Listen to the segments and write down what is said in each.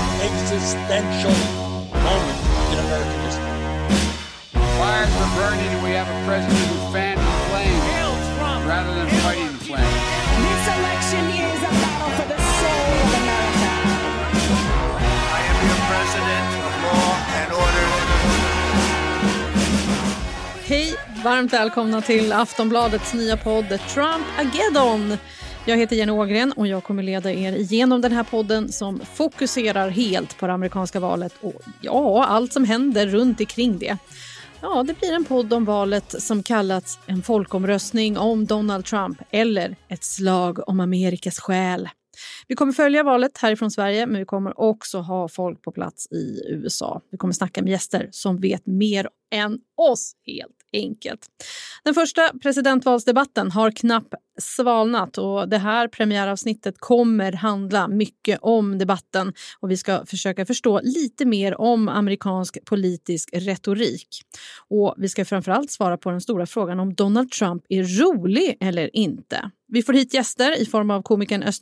an existential moment in American history. Fires were burning, and we have a president who fanned the flame rather than fighting the flame. This election is a battle for the soul of America. I am your president of law and order. Hej! Varmt välkomna till Aftonbladets nya podd Trump Ageddon. Jag heter Jenny Ågren och jag kommer leda er igenom den här podden som fokuserar helt på det amerikanska valet och ja, allt som händer runt omkring det. Ja, det blir en podd om valet som kallats en folkomröstning om Donald Trump eller ett slag om Amerikas själ. Vi kommer följa valet härifrån Sverige, men vi kommer också ha folk på plats i USA. Vi kommer snacka med gäster som vet mer än oss, helt enkelt. Den första presidentvalsdebatten har knappt svalnat och det här premiäravsnittet kommer handla mycket om debatten och vi ska försöka förstå lite mer om amerikansk politisk retorik. Och vi ska framförallt svara på den stora frågan om Donald Trump är rolig eller inte. Vi får hit gäster i form av komikern Özz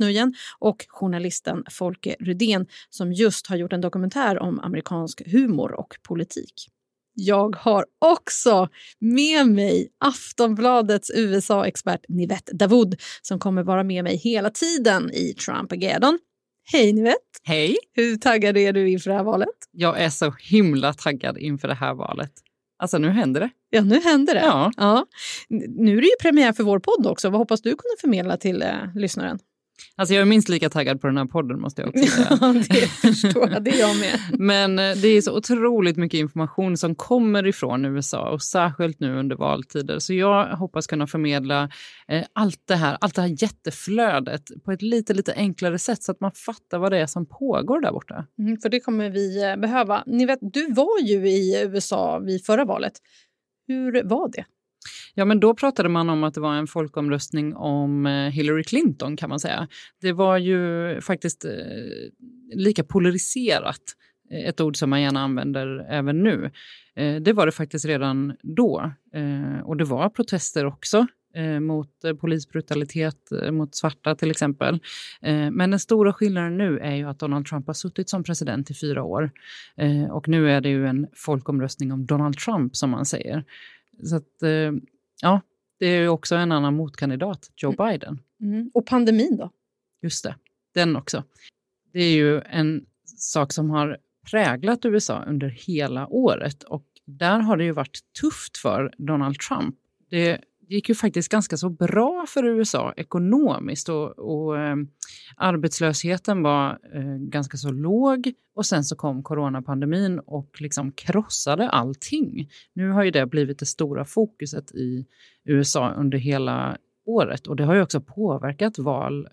och journalisten Folke Rydén som just har gjort en dokumentär om amerikansk humor och politik. Jag har också med mig Aftonbladets USA-expert Nivette Davoud som kommer vara med mig hela tiden i Trump-ageddon. Hej Nivette! Hej! Hur taggad är du inför det här valet? Jag är så himla taggad inför det här valet. Alltså nu händer det. Ja, nu händer det. Ja. Ja. Nu är det ju premiär för vår podd också. Vad hoppas du kunna förmedla till eh, lyssnaren? Alltså jag är minst lika taggad på den här podden måste jag också säga. Ja, det förstår jag. Det är jag med. Men eh, det är så otroligt mycket information som kommer ifrån USA och särskilt nu under valtider. Så jag hoppas kunna förmedla eh, allt det här, allt det här jätteflödet på ett lite, lite enklare sätt så att man fattar vad det är som pågår där borta. Mm, för det kommer vi eh, behöva. Ni vet, du var ju i USA vid förra valet. Hur var det? Ja, men då pratade man om att det var en folkomröstning om eh, Hillary Clinton kan man säga. Det var ju faktiskt eh, lika polariserat, eh, ett ord som man gärna använder även nu. Eh, det var det faktiskt redan då. Eh, och det var protester också eh, mot polisbrutalitet mot svarta till exempel. Men den stora skillnaden nu är ju att Donald Trump har suttit som president i fyra år. Och nu är det ju en folkomröstning om Donald Trump som man säger. Så att, ja, det är ju också en annan motkandidat, Joe Biden. Mm. Och pandemin då? Just det, den också. Det är ju en sak som har präglat USA under hela året och där har det ju varit tufft för Donald Trump. Det gick ju faktiskt ganska så bra för USA ekonomiskt och, och eh, arbetslösheten var eh, ganska så låg och sen så kom coronapandemin och liksom krossade allting. Nu har ju det blivit det stora fokuset i USA under hela året och det har ju också påverkat val,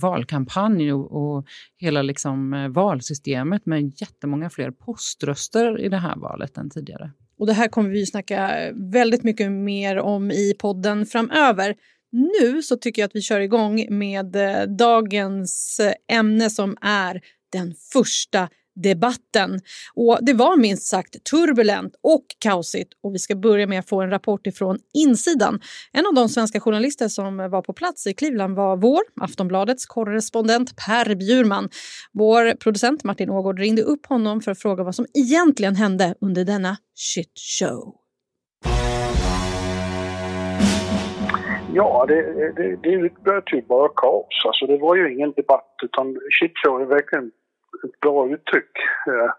valkampanj och, och hela liksom eh, valsystemet med jättemånga fler poströster i det här valet än tidigare. Och det här kommer vi snacka väldigt mycket mer om i podden framöver. Nu så tycker jag att vi kör igång med eh, dagens eh, ämne som är den första debatten. Och det var minst sagt turbulent och kaosigt och vi ska börja med att få en rapport ifrån insidan. En av de svenska journalister som var på plats i Cleveland var vår, Aftonbladets korrespondent Per Bjurman. Vår producent Martin Ågård ringde upp honom för att fråga vad som egentligen hände under denna shit show. Ja, det, det, det utlöt ju bara kaos. Alltså det var ju ingen debatt utan shitshow är verkligen ett bra uttryck. Eh,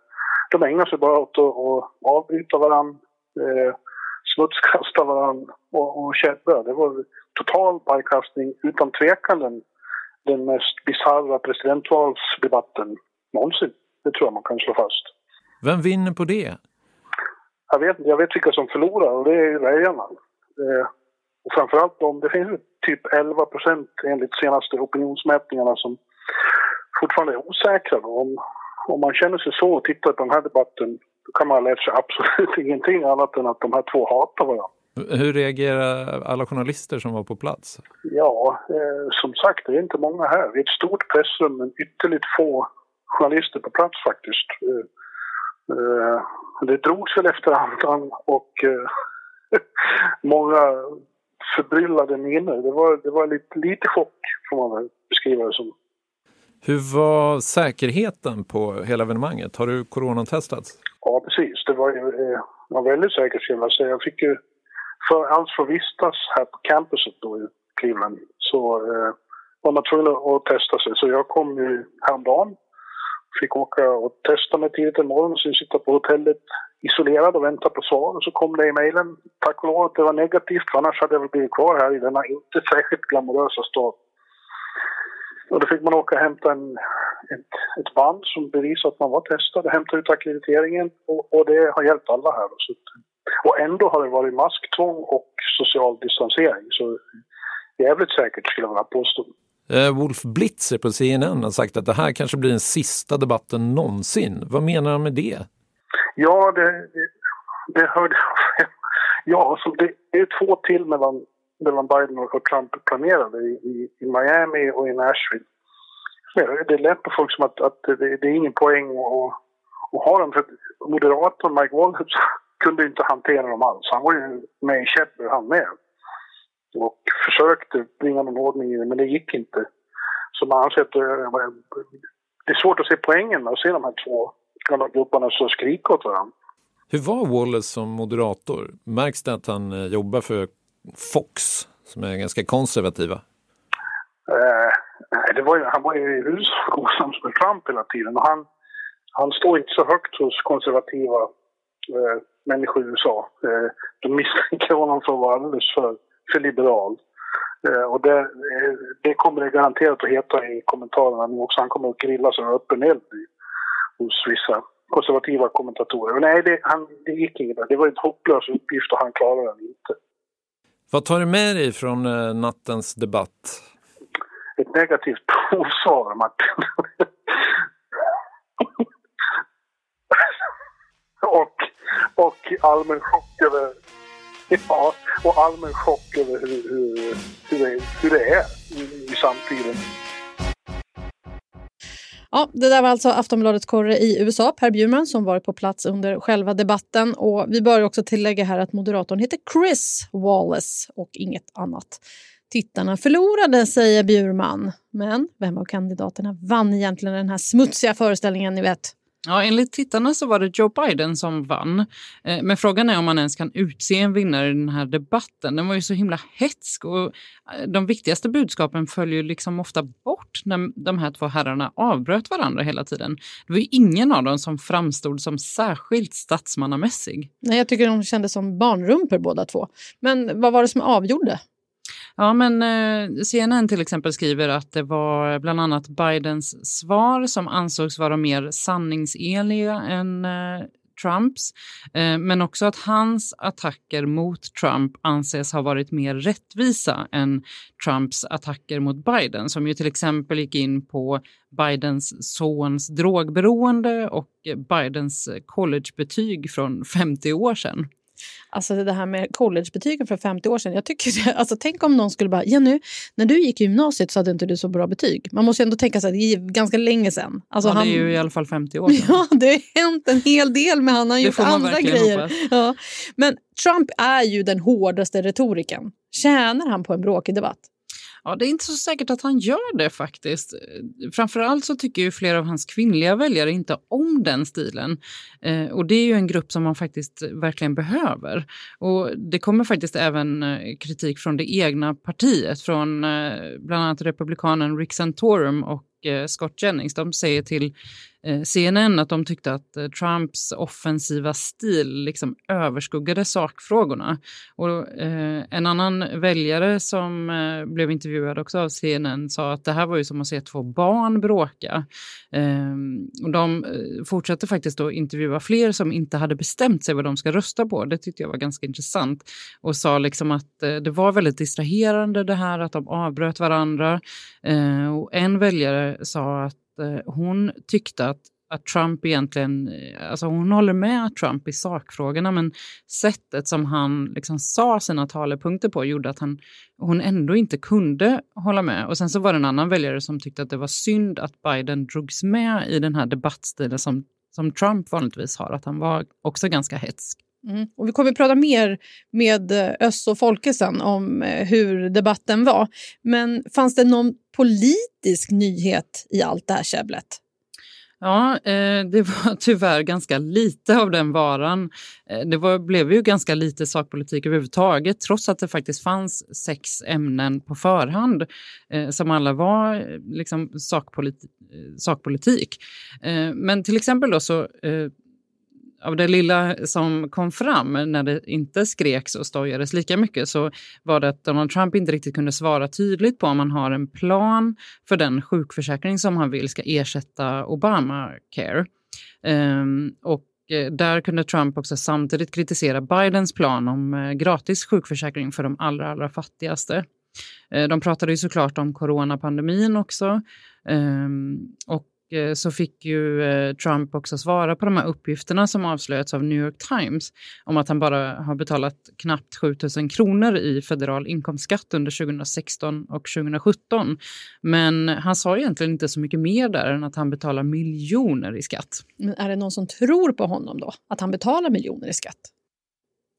De ägnar sig bara åt att, avbryta varandra, eh, smutskasta varandra och, och käbbla. Det var total pajkastning, utan tvekan den, den mest bisarra presidentvalsdebatten någonsin. Det tror jag man kan slå fast. Vem vinner på det? Jag vet, jag vet vilka som förlorar och det är väljarna. Eh, och framförallt de, det finns typ 11 procent enligt senaste opinionsmätningarna som fortfarande är osäkra. Då. Om, om man känner sig så och tittar på den här debatten då kan man ha lärt sig absolut ingenting annat än att de här två hatar varandra. Hur reagerar alla journalister som var på plats? Ja, eh, som sagt, det är inte många här. Det är ett stort pressrum men ytterligt få journalister på plats faktiskt. Eh, eh, det drogs väl efter andan och eh, många förbryllade miner. Det var, det var lite, lite chock får man väl beskriva det som. Hur var säkerheten på hela evenemanget? Har du coronatestats? Ja, precis. Det var ju eh, var väldigt säkert skulle jag säga. Jag fick ju, för, allt för att vistas här på campuset då i Cleveland så eh, var man tvungen att testa sig. Så jag kom ju häromdagen, fick åka och testa mig tidigt en morgon, så sitta på hotellet isolerad och vänta på svar. Och så kom det i mejlen, tack och lov att det var negativt, för annars hade jag väl blivit kvar här i denna inte särskilt glamorösa stad. Och då fick man åka och hämta en, ett, ett band som bevisar att man var testad och hämta ut akkrediteringen. Och, och det har hjälpt alla här. Så, och ändå har det varit masktvång och social distansering. Så jävligt säkert skulle jag vilja påstå. Eh, Wolf Blitzer på CNN har sagt att det här kanske blir den sista debatten någonsin. Vad menar han med det? Ja, det, det, det hörde jag. Ja, så det, det är två till mellan, mellan Biden och Trump planerade i, i, Miami och i Nashville. Det lät på folk som att, att det, det är ingen poäng att, att ha dem. För moderatorn Mike Waltz kunde inte hantera dem alls. Han var ju med i käppor han med. Och försökte bringa någon ordning i det, men det gick inte. Så man anser att eh, det är svårt att se poängen med att se de här två grupperna så skrika åt varandra. Hur var Wallace som moderator? Märks det att han eh, jobbar för Fox som är ganska konservativa? Eh, det var ju, han var ju i huvudsak osams med Trump hela tiden. Och han, han står inte så högt hos konservativa eh, människor i USA. Eh, de misstänker honom för att vara alldeles för, för liberal. Eh, och det, eh, det kommer det garanterat att heta i kommentarerna nu också. Han kommer att grillas sig öppen eld hos vissa konservativa kommentatorer. Men nej, det, han, det gick inte. Det var en hopplös uppgift och han klarade den inte. Vad tar du med dig från eh, nattens debatt? Ett negativt provsvar, Martin. och, och allmän chock över Ja, och allmän chock över hur, hur, hur, det, hur det är i, i samtiden. Ja, det där var alltså Aftonbladets korre i USA, Per Bjurman, som varit på plats under själva debatten. Och vi bör också tillägga här att moderatorn heter Chris Wallace och inget annat. Tittarna förlorade, säger Bjurman. Men vem av kandidaterna vann egentligen den här smutsiga föreställningen, ni vet? Ja, enligt tittarna så var det Joe Biden som vann. Eh, men frågan är om man ens kan utse en vinnare i den här debatten. Den var ju så himla hetsk och eh, de viktigaste budskapen följer liksom ofta bort när de här två herrarna avbröt varandra hela tiden. Det var ju ingen av dem som framstod som särskilt statsmannamässig. Nej, jag tycker de kändes som barnrumpor båda två. Men vad var det som avgjorde? Ja, men eh, CNN till exempel skriver att det var bland annat Bidens svar som ansågs vara mer sanningsenliga än eh, Trumps, eh, men också att hans attacker mot Trump anses ha varit mer rättvisa än Trumps attacker mot Biden, som ju till exempel gick in på Bidens sons drogberoende och Bidens collegebetyg från 50 år sedan. Alltså det här med collegebetygen för 50 år sedan. Jag tycker, det, alltså tänk om någon skulle bara, Jenny, när du gick i gymnasiet så hade inte du så bra betyg. Man måste ändå tänka sig det är ganska länge sedan. Alltså ja, han, det är ju i alla fall 50 år sedan. Ja, det har hänt en hel del med han. Han har gjort andra grejer. Hoppas. Ja. Men Trump är ju den hårdaste retoriken. Tjänar han på en bråkig debatt? Ja, det är inte så säkert att han gör det faktiskt. Framförallt så tycker ju flera av hans kvinnliga väljare inte om den stilen. Eh, och det är ju en grupp som man faktiskt verkligen behöver. Och det kommer faktiskt även eh, kritik från det egna partiet, från eh, bland annat republikanen Rick Santorum och Eh, Scott Jennings. De säger till eh, CNN att de tyckte att eh, Trumps offensiva stil liksom överskuggade sakfrågorna. Och, en annan väljare som blev intervjuad också av CNN sa att det här var ju som att se två barn bråka. Ehm, och de fortsatte faktiskt att intervjua fler som inte hade bestämt sig vad de ska rösta på. Det tyckte jag var ganska intressant. Och sa liksom att det var väldigt distraherande det här att de avbröt varandra. och en väljare sa att eh, hon tyckte att att Trump egentligen, eh, alltså hon håller med Trump i sakfrågorna men sättet som han liksom sa sina talepunkter på gjorde att han, hon ändå inte kunde hålla med. Och sen så var det en annan väljare som tyckte att det var synd att Biden drogs med i den här debattstilen som, som Trump vanligtvis har, att han var också ganska hetsk. Mm. Och vi kommer att prata mer med eh, Öss och Folke sen om eh, hur debatten var. Men fanns det någon politisk nyhet i allt det här käbblet? Ja, eh, det var tyvärr ganska lite av den varan. Det var, blev ju ganska lite sakpolitik överhuvudtaget trots att det faktiskt fanns sex ämnen på förhand som alla var liksom, sakpolitik. sakpolitik. Men till exempel då så av det lilla som kom fram när det inte skreks och stojades lika mycket så var det att Donald Trump inte riktigt kunde svara tydligt på om han har en plan för den sjukförsäkring som han vill ska ersätta Obamacare. Um, och eh, där kunde Trump också samtidigt kritisera Bidens plan om eh, gratis sjukförsäkring för de allra, allra fattigaste. Eh, de pratade ju såklart om coronapandemin också. Um, och så fick ju eh, Trump också svara på de här uppgifterna som avslöjats av New York Times om att han bara har betalat knappt 7 000 kronor i federal inkomstskatt under 2016 och 2017. Men han sa egentligen inte så mycket mer där än att han betalar miljoner i skatt. Men är det någon som tror på honom då, att han betalar miljoner i skatt?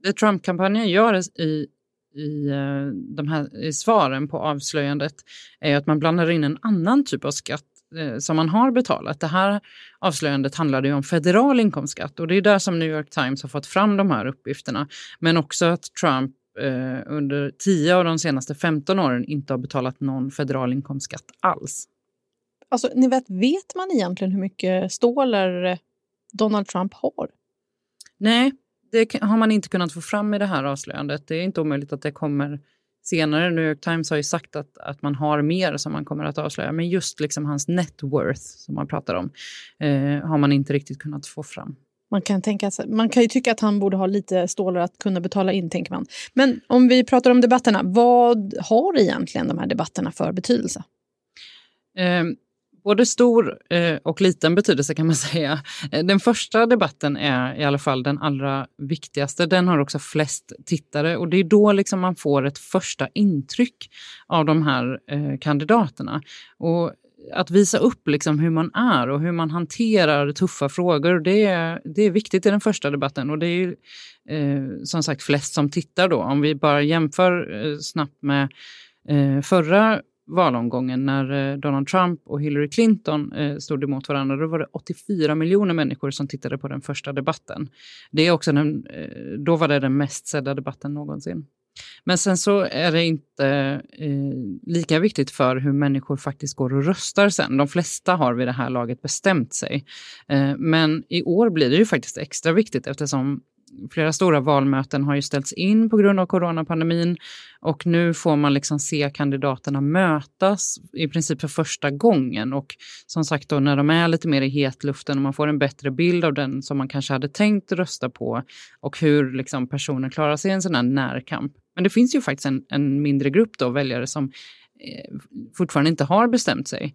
Det Trump-kampanjen gör i i, eh, de här, i svaren på avslöjandet är att man blandar in en annan typ av skatt Eh, som man har betalat. Det här avslöjandet handlade ju om federal inkomstskatt och det är där som New York Times har fått fram de här uppgifterna. Men också att Trump eh, under 10 av de senaste 15 åren inte har betalat någon federal inkomstskatt alls. Alltså, ni vet, vet man egentligen hur mycket stålar eh, Donald Trump har? Nej, det har man inte kunnat få fram i det här avslöjandet. Det är inte omöjligt att det kommer senare. New York Times har ju sagt att, att man har mer som man kommer att avslöja, men just liksom hans net worth som man pratar om eh, har man inte riktigt kunnat få fram. Man kan, tänka, man kan ju tycka att han borde ha lite stålar att kunna betala in, tänker man. Men om vi pratar om debatterna, vad har egentligen de här debatterna för betydelse? Eh, både stor eh, och liten betydelse kan man säga. Eh, den första debatten är i alla fall den allra viktigaste. Den har också flest tittare och det är då liksom man får ett första intryck av de här eh, kandidaterna. Och att visa upp liksom hur man är och hur man hanterar tuffa frågor, det är, det är viktigt i den första debatten. Och det är ju, eh, som sagt flest som tittar då. Om vi bara jämför eh, snabbt med eh, förra valomgången när eh, Donald Trump och Hillary Clinton eh, stod emot varandra. Då var det 84 miljoner människor som tittade på den första debatten. Det är också den, eh, då var det den mest sedda debatten någonsin. Men sen så är det inte eh, lika viktigt för hur människor faktiskt går och röstar sen. De flesta har vid det här laget bestämt sig. Eh, men i år blir det ju faktiskt extra viktigt eftersom flera stora valmöten har ju ställts in på grund av coronapandemin och nu får man liksom se kandidaterna mötas i princip för första gången. Och som sagt, då, när de är lite mer i hetluften och man får en bättre bild av den som man kanske hade tänkt rösta på och hur liksom, personer klarar sig i en sån här närkamp. Men det finns ju faktiskt en, en mindre grupp då, väljare som eh, fortfarande inte har bestämt sig.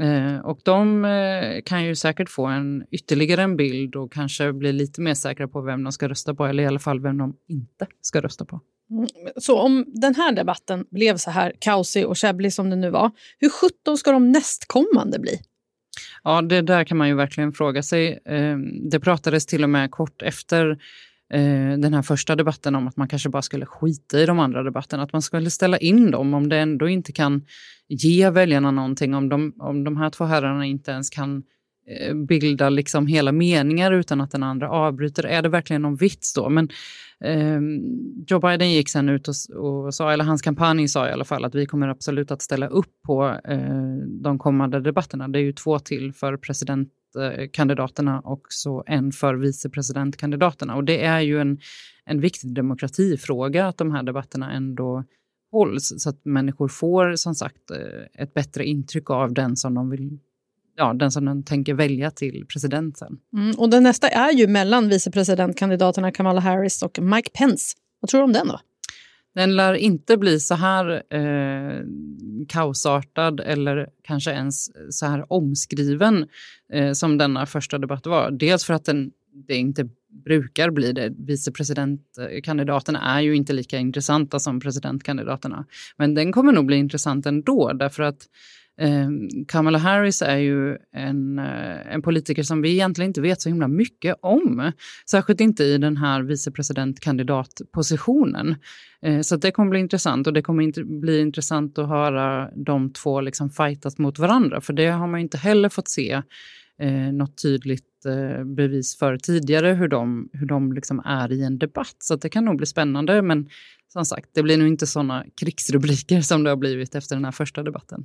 Eh, och de eh, kan ju säkert få en ytterligare en bild och kanske bli lite mer säkra på vem de ska rösta på, eller i alla fall vem de inte ska rösta på. Mm, så om den här debatten blev så här kaosig och käbblig som det nu var, hur sjutton ska de nästkommande bli? Ja, det där kan man ju verkligen fråga sig. Eh, det pratades till och med kort efter Eh, den här första debatten om att man kanske bara skulle skita i de andra debatterna. Att man skulle ställa in dem om det ändå inte kan ge väljarna någonting. Om de, om de här två herrarna inte ens kan eh, bilda liksom hela meningar utan att den andra avbryter. Är det verkligen någon vits då? Men eh, Joe Biden gick sen ut och, och, sa, eller hans kampanj sa i alla fall, att vi kommer absolut att ställa upp på eh, de kommande debatterna. Det är ju två till för president kandidaterna och så en för vicepresidentkandidaterna. Och det är ju en, en viktig demokratifråga att de här debatterna ändå hålls så att människor får som sagt eh, ett bättre intryck av den som de vill ja, den som den tänker välja till presidenten. Mm, och den nästa är ju mellan vicepresidentkandidaterna Kamala Harris och Mike Pence. Vad tror du om den då? Den lär inte bli så här eh, kaosartad eller kanske ens så här omskriven eh, som denna första debatt var. Dels för att den, det inte brukar bli det. Vicepresidentkandidaterna är ju inte lika intressanta som presidentkandidaterna. Men den kommer nog bli intressant ändå därför att Eh, Kamala Harris är ju en, eh, en politiker som vi egentligen inte vet så himla mycket om. Särskilt inte i den här vicepresidentkandidatpositionen. Eh, så det kommer bli intressant och det kommer inte bli intressant att höra de två liksom fightas mot varandra. För det har man inte heller fått se eh, något tydligt eh, bevis för tidigare hur de, hur de liksom är i en debatt. Så det kan nog bli spännande. Men som sagt, det blir nog inte sådana krigsrubriker som det har blivit efter den här första debatten.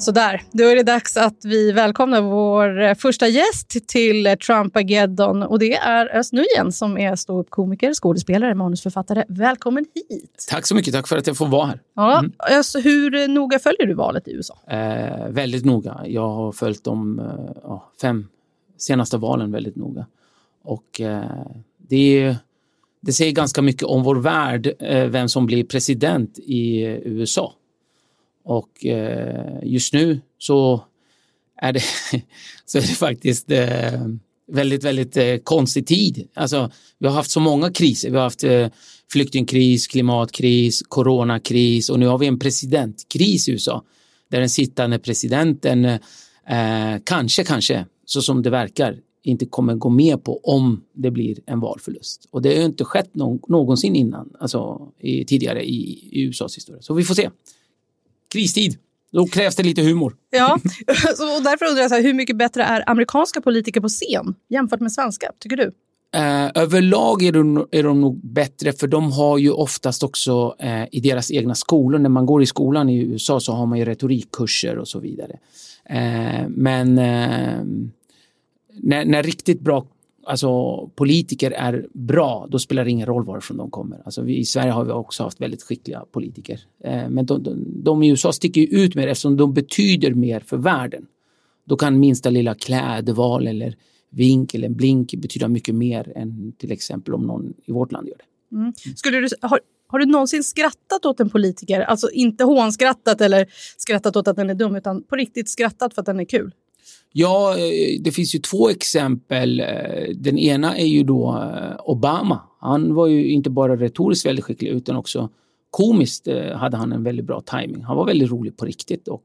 Sådär, då är det dags att vi välkomnar vår eh, första gäst till Trumpageddon. Och det är Özz Nujen som är ståuppkomiker, skådespelare, manusförfattare. Välkommen hit! Tack så mycket, tack för att jag får vara här. Ja, mm. Özz, hur noga följer du valet i USA? Eh, väldigt noga. Jag har följt de eh, fem senaste valen väldigt noga. Och eh, det, det säger ganska mycket om vår värld, eh, vem som blir president i USA. Och eh, just nu så är det, så är det faktiskt eh, väldigt, väldigt eh, konstig tid. Alltså, vi har haft så många kriser. Vi har haft flyktingkris, klimatkris, coronakris och nu har vi en presidentkris i USA där den sittande presidenten eh, kanske, kanske, så som det verkar, inte kommer gå med på om det blir en valförlust. Och det har inte skett någonsin innan, alltså i, tidigare i, i USAs historia. Så vi får se kristid. Då krävs det lite humor. Ja, och därför undrar jag så här, hur mycket bättre är amerikanska politiker på scen jämfört med svenska, tycker du? Eh, överlag är de, är de nog bättre för de har ju oftast också eh, i deras egna skolor, när man går i skolan i USA så har man ju retorikkurser och så vidare. Eh, men eh, när, när, riktigt bra alltså, politiker är bra, då spelar det ingen roll varifrån de kommer. Alltså, vi, I Sverige har vi också haft väldigt skickliga politiker. Eh, men de, de, de, i USA sticker ut mer eftersom de betyder mer för världen. Då kan minsta lilla klädval eller vink eller blink betyda mycket mer än till exempel om någon i vårt land gör det. Mm. Skulle du, har, har du någonsin skrattat åt en politiker? Alltså inte hånskrattat eller skrattat åt att den är dum, utan på riktigt skrattat för att den är kul? Ja, eh, det finns ju två exempel. Eh, den ena är ju då eh, Obama. Han var ju inte bara retoriskt väldigt skicklig utan också komiskt hade han en väldigt bra timing. Han var väldigt rolig på riktigt och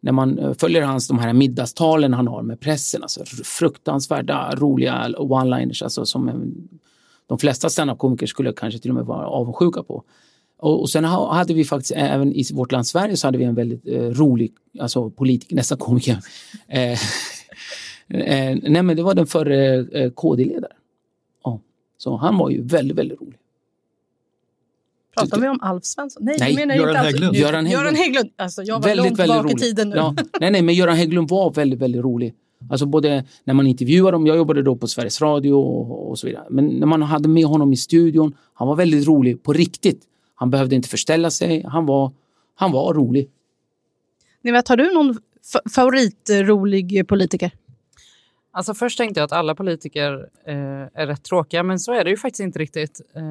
när man följer hans de här middagstalen han har med pressen, alltså fruktansvärda roliga one-liners, alltså som de flesta standup-komiker skulle kanske till och med vara avundsjuka på. Och, och sen hade vi faktiskt även i vårt land Sverige så hade vi en väldigt eh, rolig alltså politiker, nästan komiker. Eh, eh, nej men det var den förre eh, KD-ledaren. Ja. Så han var ju väldigt, väldigt rolig. Pratar vi om Alf Svensson? Nej, nej menar Göran, Hägglund. Göran Hägglund. Göran Hägglund. Alltså, jag var väldigt, långt tillbaka i tiden nu. Ja. Nej, nej, men Göran Hägglund var väldigt, väldigt rolig. Alltså både när man intervjuade dem, jag jobbade då på Sveriges Radio och, och så vidare. Men när man hade med honom i studion, han var väldigt rolig på riktigt. Han behövde inte förställa sig. Han var, han var rolig. Ni vet, har du någon favoritrolig politiker? Alltså först tänkte jag att alla politiker eh, är rätt tråkiga, men så är det ju faktiskt inte riktigt. Eh,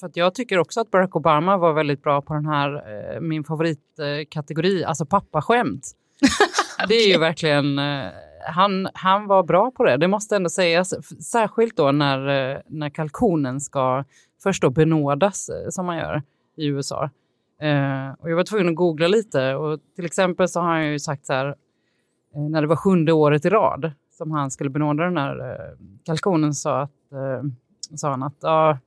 för jag tycker också att Barack Obama var väldigt bra på den här, eh, min favoritkategori, alltså pappaskämt. det är ju verkligen, eh, han, han var bra på det, det måste ändå sägas. Särskilt då när, eh, när kalkonen ska först då benådas eh, som man gör i USA. Och jag var tvungen att googla lite och till exempel så har han ju sagt så här när det var sjunde året i rad som han skulle benåda den här eh, kalkonen sa, att, eh, sa han att ja,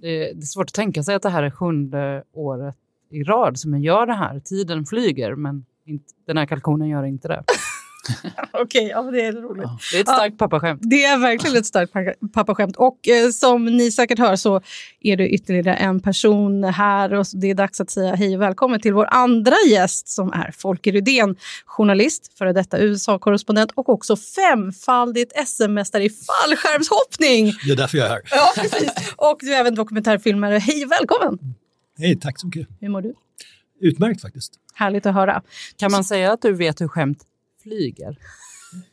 det, det, är svårt att tänka sig att det här är sjunde året i rad som jag gör det här. Tiden flyger men inte, den här kalkonen gör inte det. Okej, okay, ja, det är roligt. Ja, det är ett starkt ja, pappaskämt. Det är verkligen ett starkt pappaskämt. Och eh, som ni säkert hör så är det ytterligare en person här och det är dags att säga hej och välkommen till vår andra gäst som är Folke Rydén, journalist, före detta USA-korrespondent och också femfaldigt SM-mästare i fallskärmshoppning. Det är därför jag är här. Ja, precis. Och du är även dokumentärfilmare. Hej och välkommen! Hej, tack så mycket. Hur mår du? Utmärkt faktiskt. Härligt att höra. Kan man säga att du vet hur skämt flyger.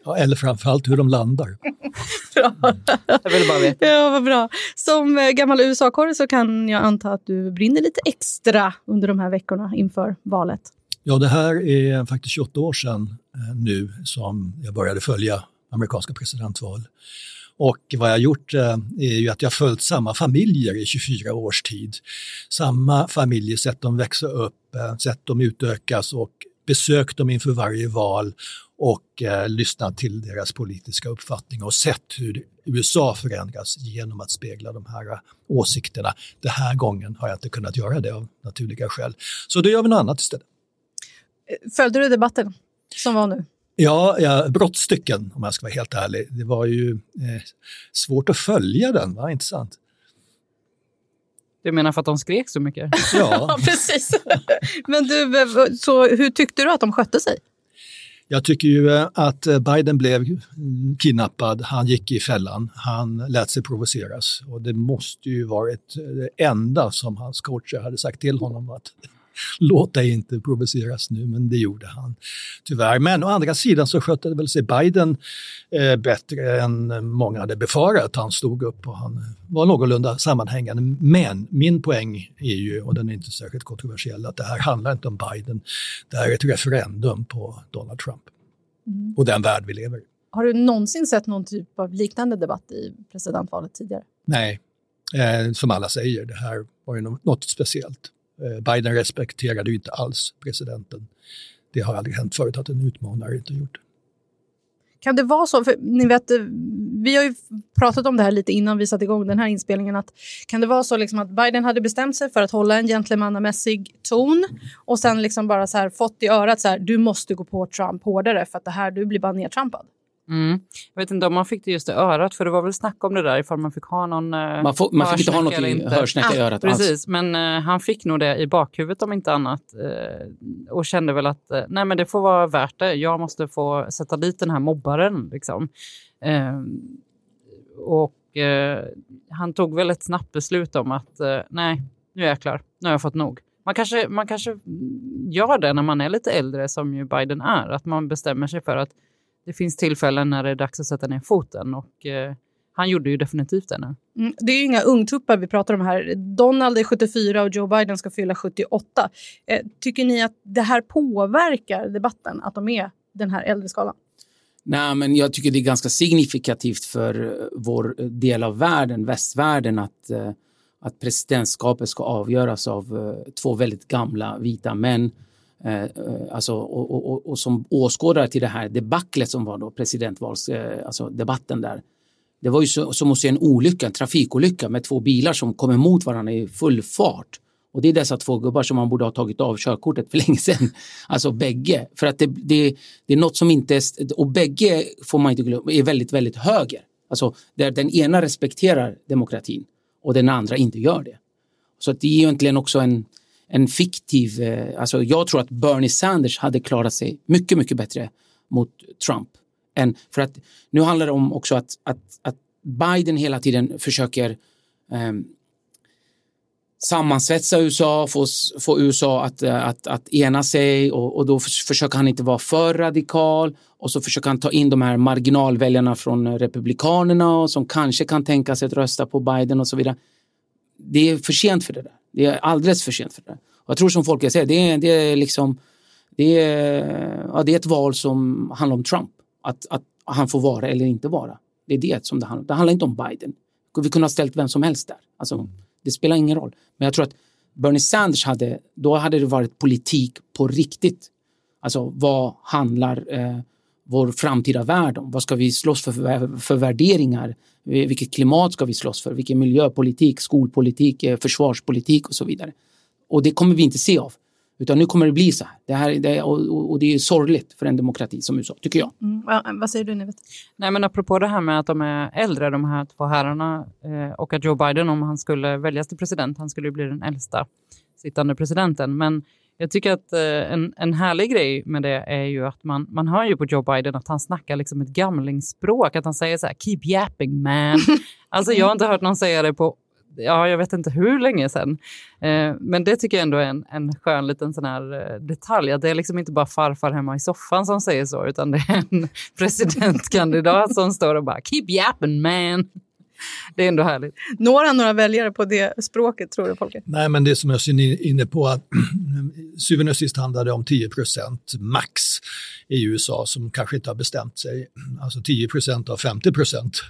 Ja, eller framförallt hur de landar. bra. Jag vill bara veta. Ja, vad bra. Som eh, gammal USA-korre så kan jag anta att du brinner lite extra under de här veckorna inför valet. Ja, det här är faktiskt 28 år sedan eh, nu som jag började följa amerikanska presidentval. Och vad jag har gjort eh, är ju att jag följt samma familjer i 24 års tid. Samma familjer, sett dem växa upp, sett dem utökas och besökt dem inför varje val och eh, lyssnat till deras politiska uppfattning och sett hur USA förändras genom att spegla de här åsikterna. Den här gången har jag inte kunnat göra det av naturliga skäl. Så då gör vi något annat istället. Följde du debatten som var nu? Ja, ja, brottstycken om jag ska vara helt ärlig. Det var ju eh, svårt att följa den, va? inte sant? Du menar för att de skrek så mycket? Ja, precis. Men du, så hur tyckte du att de skötte sig? Jag tycker ju eh, att eh, Biden blev kidnappad, han gick i fällan, han lät sig provoceras och det måste ju varit det enda som hans coacher hade sagt till honom att låt dig inte provoceras nu, men det gjorde han tyvärr. Men å andra sidan så skötte det väl sig Biden eh, bättre än många hade befarat. Han stod upp och han var någorlunda sammanhängande. Men min poäng är ju, och den är inte särskilt kontroversiell, att det här handlar inte om Biden. Det här är ett referendum på Donald Trump mm. och den värld vi lever i. Har du någonsin sett någon typ av liknande debatt i presidentvalet tidigare? Nej, eh, som alla säger, det här var ju något speciellt. Eh, Biden respekterade ju inte alls presidenten. Det har aldrig hänt förut att en utmanare inte gjort det. Kan det vara så, för ni vet, eh, vi har ju pratat om det här lite innan vi satte igång den här inspelningen, att kan det vara så liksom att Biden hade bestämt sig för att hålla en gentlemannamässig ton och sen liksom bara så här fått i örat så här, du måste gå på Trump hårdare för att det här, du blir bara nedtrampad. Mm. Jag vet inte om man fick det just i örat, för det var väl snack om det där ifall man fick ha någon eh, Man, får, man fick inte ha något hörsnäcka i örat Precis, alls. men uh, han fick nog det i bakhuvudet om inte annat uh, och kände väl att uh, nej men det får vara värt det. Jag måste få sätta dit den här mobbaren. Liksom. och han tog väl ett snabbt beslut om att nej, nu är jag klar. Nu har jag fått nog. Man kanske, man kanske gör det när man är lite äldre, som ju Biden är. Att man bestämmer sig för att det finns tillfällen när det är dags att sätta ner foten och eh, han gjorde ju definitivt det nu. Mm, det är ju inga ungtuppar vi pratar om här. Donald är 74 och Joe Biden ska fylla 78. Eh, tycker ni att det här påverkar debatten, att de är den här äldre skalan? Nej, men jag tycker det är ganska signifikativt för eh, vår del av världen, västvärlden, att, eh, att presidentskapet ska avgöras av eh, två väldigt gamla vita män Eh, Eh, eh, alltså, och, och, och, som åskådare till det här debaclet som var då presidentvalsdebatten eh, alltså debatten där. Det var ju så, som att se en olycka, en trafikolycka med två bilar som kom emot varandra i full fart. Och det är dessa två gubbar som man borde ha tagit av körkortet för länge sedan. Alltså bägge. För att det, det, det är något som inte och bägge får man inte glömma, är väldigt, väldigt höger. Alltså där den ena respekterar demokratin och den andra inte gör det. Så att det är egentligen också en, en fiktiv, eh, alltså jag tror att Bernie Sanders hade klarat sig mycket, mycket bättre mot Trump. Än, för att nu handlar det om också att, att, att Biden hela tiden försöker eh, sammansvetsa USA, få, få USA att, eh, att, att ena sig och, och då försöker han inte vara för radikal och så försöker han ta in de här marginalväljarna från eh, Republikanerna och som kanske kan tänka sig att rösta på Biden och så vidare. Det är för sent för det där. Det är alldeles för sent för det. Och jag tror som folk säger, det är, det är liksom det är, ja, det är ett val som handlar om Trump. Att, att han får vara eller inte vara. Det är det som det handlar om. Det handlar inte om Biden. Vi kunde ha ställt vem som helst där. Alltså, det spelar ingen roll. Men jag tror att Bernie Sanders hade, då hade det varit politik på riktigt. Alltså vad handlar eh, vår framtida värld om? Vad ska vi slåss för, för, för värderingar? Vilket klimat ska vi slåss för? Vilken miljöpolitik, skolpolitik, eh, försvarspolitik och så vidare. Och det kommer vi inte se av. Utan nu kommer det bli så här. Det här det, och, och, det är sorgligt för en demokrati som USA, tycker jag. Mm. Vad säger du, Nivet? Nej, men apropå det här med att de är äldre, de här två herrarna, eh, och att Joe Biden, om han skulle väljas till president, han skulle bli den äldsta sittande presidenten. Men jag tycker att eh, en, en härlig grej med det är ju att man, man hör ju på Joe Biden att han snackar liksom ett gamlingsspråk, att han säger så här “keep yapping man”. alltså jag har inte hört någon säga det på ja, jag vet inte hur länge sedan. Eh, men det tycker jag ändå är en, en skön liten sån här eh, detalj. Att det är liksom inte bara farfar hemma i soffan som säger så, utan det är en presidentkandidat som står och bara “keep yapping man”. det är ändå härligt. Når han några väljare på det språket tror du Folke? Nej, men det som jag är inne på, att syvende och sist handlar det om 10 procent max i USA som kanske inte har bestämt sig. Alltså 10 procent av 50 procent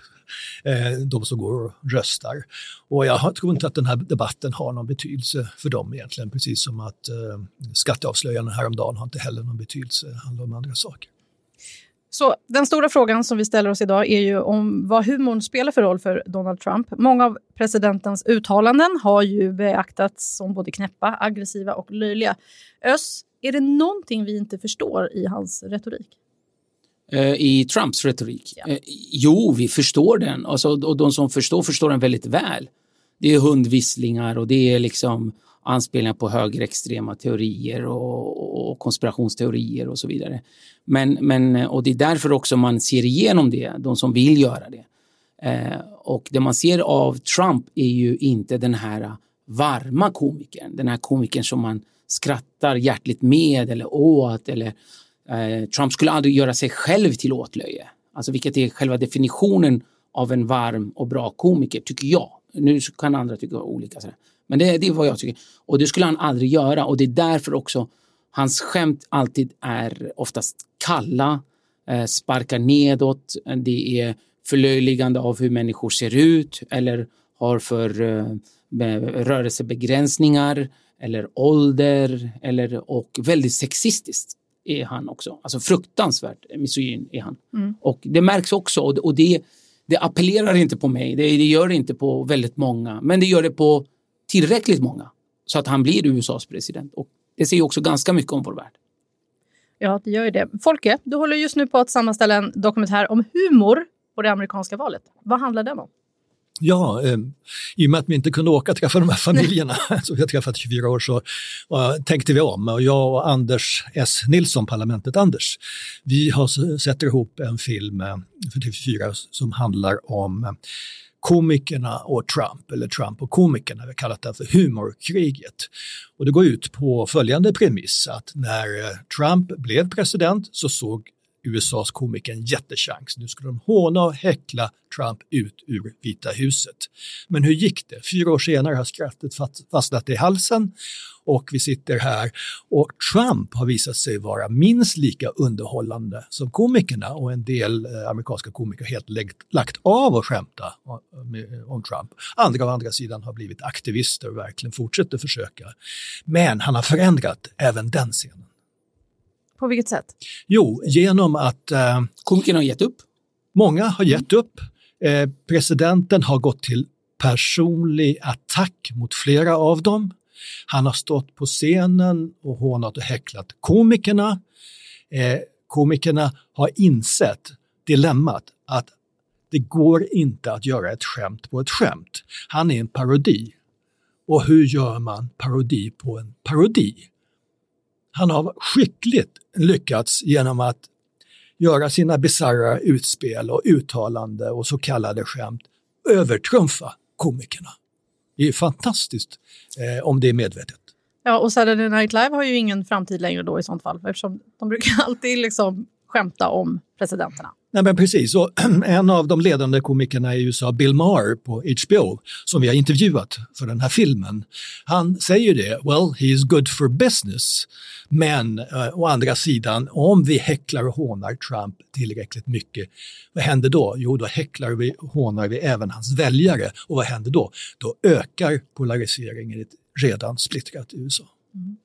eh, de som går och röstar. Och jag tror inte att den här debatten har någon betydelse för dem egentligen, precis som att eh, skatteavslöjanden häromdagen har inte heller någon betydelse, det handlar om andra saker. Så den stora frågan som vi ställer oss idag är ju om vad humorn spelar för roll för Donald Trump. Många av presidentens uttalanden har ju beaktats som både knäppa, aggressiva och löjliga. Ös, är det någonting vi inte förstår i hans retorik? Eh, I Trumps retorik? Ja. Eh, jo, vi förstår den. Alltså, och de som förstår, förstår den väldigt väl. Det är hundvisslingar och det är liksom anspelningar på högerextrema teorier och, och, konspirationsteorier och så vidare. Men, men, och det är därför också man ser igenom det, de som vill göra det. Eh, och det man ser av Trump är ju inte den här varma komikern, den här komikern som man skrattar hjärtligt med eller åt. Eller, eh, Trump skulle aldrig göra sig själv till åtlöje, alltså vilket är själva definitionen av en varm och bra komiker, tycker jag. Nu kan andra tycka olika. Men det, det är vad jag tycker. Och det skulle han aldrig göra och det är därför också hans skämt alltid är oftast kalla, eh, sparkar nedåt, det är förlöjligande av hur människor ser ut eller har för eh, rörelsebegränsningar eller ålder eller, och väldigt sexistiskt är han också. Alltså fruktansvärt misogyn är han. Mm. Och det märks också och, och det, det appellerar inte på mig, det, det gör det inte på väldigt många, men det gör det på tillräckligt många så att han blir USAs president. Och det säger också ganska mycket om vår värld. Ja, det gör ju det. Folke, du håller just nu på att sammanställa en dokumentär om humor på det amerikanska valet. Vad handlar den om? Ja, eh, i och med att vi inte kunde åka och träffa de här familjerna, som vi har träffat 24 år, så uh, tänkte vi om. Och jag och Anders S. Nilsson, Parlamentet Anders, vi har, sätter ihop en film eh, för TV4 som handlar om eh, komikerna och Trump, eller Trump och komikerna, vi har kallat det för humorkriget. Och det går ut på följande premiss att när eh, Trump blev president så såg USAs komiker en jättechans. Nu skulle de håna och häckla Trump ut ur Vita huset. Men hur gick det? Fyra år senare har skrattet fastnat i halsen och vi sitter här och Trump har visat sig vara minst lika underhållande som komikerna och en del eh, amerikanska komiker har helt lagt av att skämta om Trump. Andra å andra sidan har blivit aktivister och verkligen fortsätter försöka. Men han har förändrat även den scenen. På vilket sätt? Jo, genom att... Eh, Komikerna har gett upp? Många har gett upp. Eh, presidenten har gått till personlig attack mot flera av dem. Han har stått på scenen och hånat och häcklat komikerna. Eh, komikerna har insett dilemmat att det går inte att göra ett skämt på ett skämt. Han är en parodi. Och hur gör man parodi på en parodi? Han har skickligt lyckats genom att göra sina bisarra utspel och uttalande och så kallade skämt övertrumfa komikerna. Det är fantastiskt eh, om det är medvetet. Ja, och Saturday Night Live har ju ingen framtid längre då i sånt fall eftersom de brukar alltid liksom skämta om presidenterna. Nej, men precis. Och en av de ledande komikerna i USA, Bill Maher på HBO, som vi har intervjuat för den här filmen, han säger det, well, he is good for business. Men eh, å andra sidan, om vi häcklar och hånar Trump tillräckligt mycket, vad händer då? Jo, då häcklar vi och hånar vi även hans väljare. Och vad händer då? Då ökar polariseringen i ett redan splittrat USA. Mm.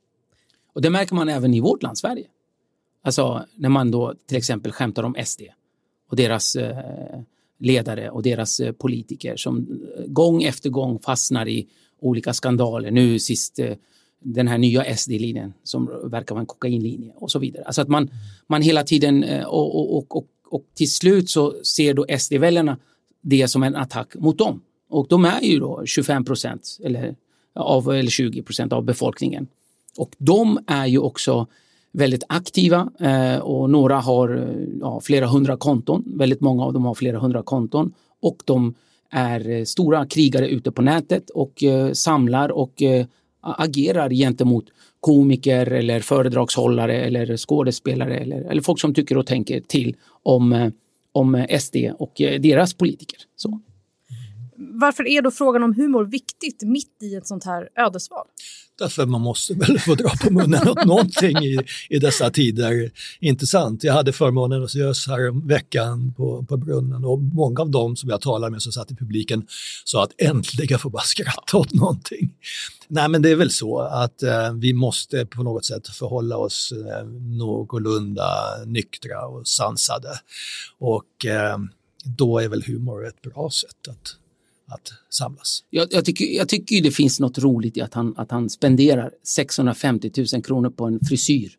Och det märker man även i vårt land, Sverige. Alltså när man då till exempel skämtar om SD och deras eh, ledare och deras eh, politiker som eh, gång efter gång fastnar i olika skandaler. Nu sist den här nya SD-linjen som verkar vara en kokainlinje och så vidare. Alltså att man, man hela tiden och, och, och, och till slut så ser då SD-väljarna det som en attack mot dem. Och de är ju då 25 procent eller, eller 20 procent av befolkningen. Och de är ju också väldigt aktiva eh, och några har eh, ja, flera hundra konton. Väldigt många av dem har flera hundra konton och de är eh, stora krigare ute på nätet och eh, samlar och eh, agerar gentemot komiker eller föredragshållare eller skådespelare eller, eller folk som tycker och tänker till om, eh, om SD och deras politiker. Så varför är då frågan om humor viktigt mitt i ett sånt här ödesval? Därför man måste väl få dra på munnen åt någonting i, i dessa tider. Inte sant? Jag hade förmånen att ses här veckan på, på brunnen och många av dem som jag talade med som satt i publiken sa att äntligen får bara skratta åt någonting. Nej men det är väl så att eh, vi måste på något sätt förhålla oss eh, någorlunda nyktra och sansade. Och eh, då är väl humor ett bra sätt att att samlas. Jag, jag, tycker, jag tycker det finns något roligt i att han, att han spenderar 650 000 kronor på en frisyr.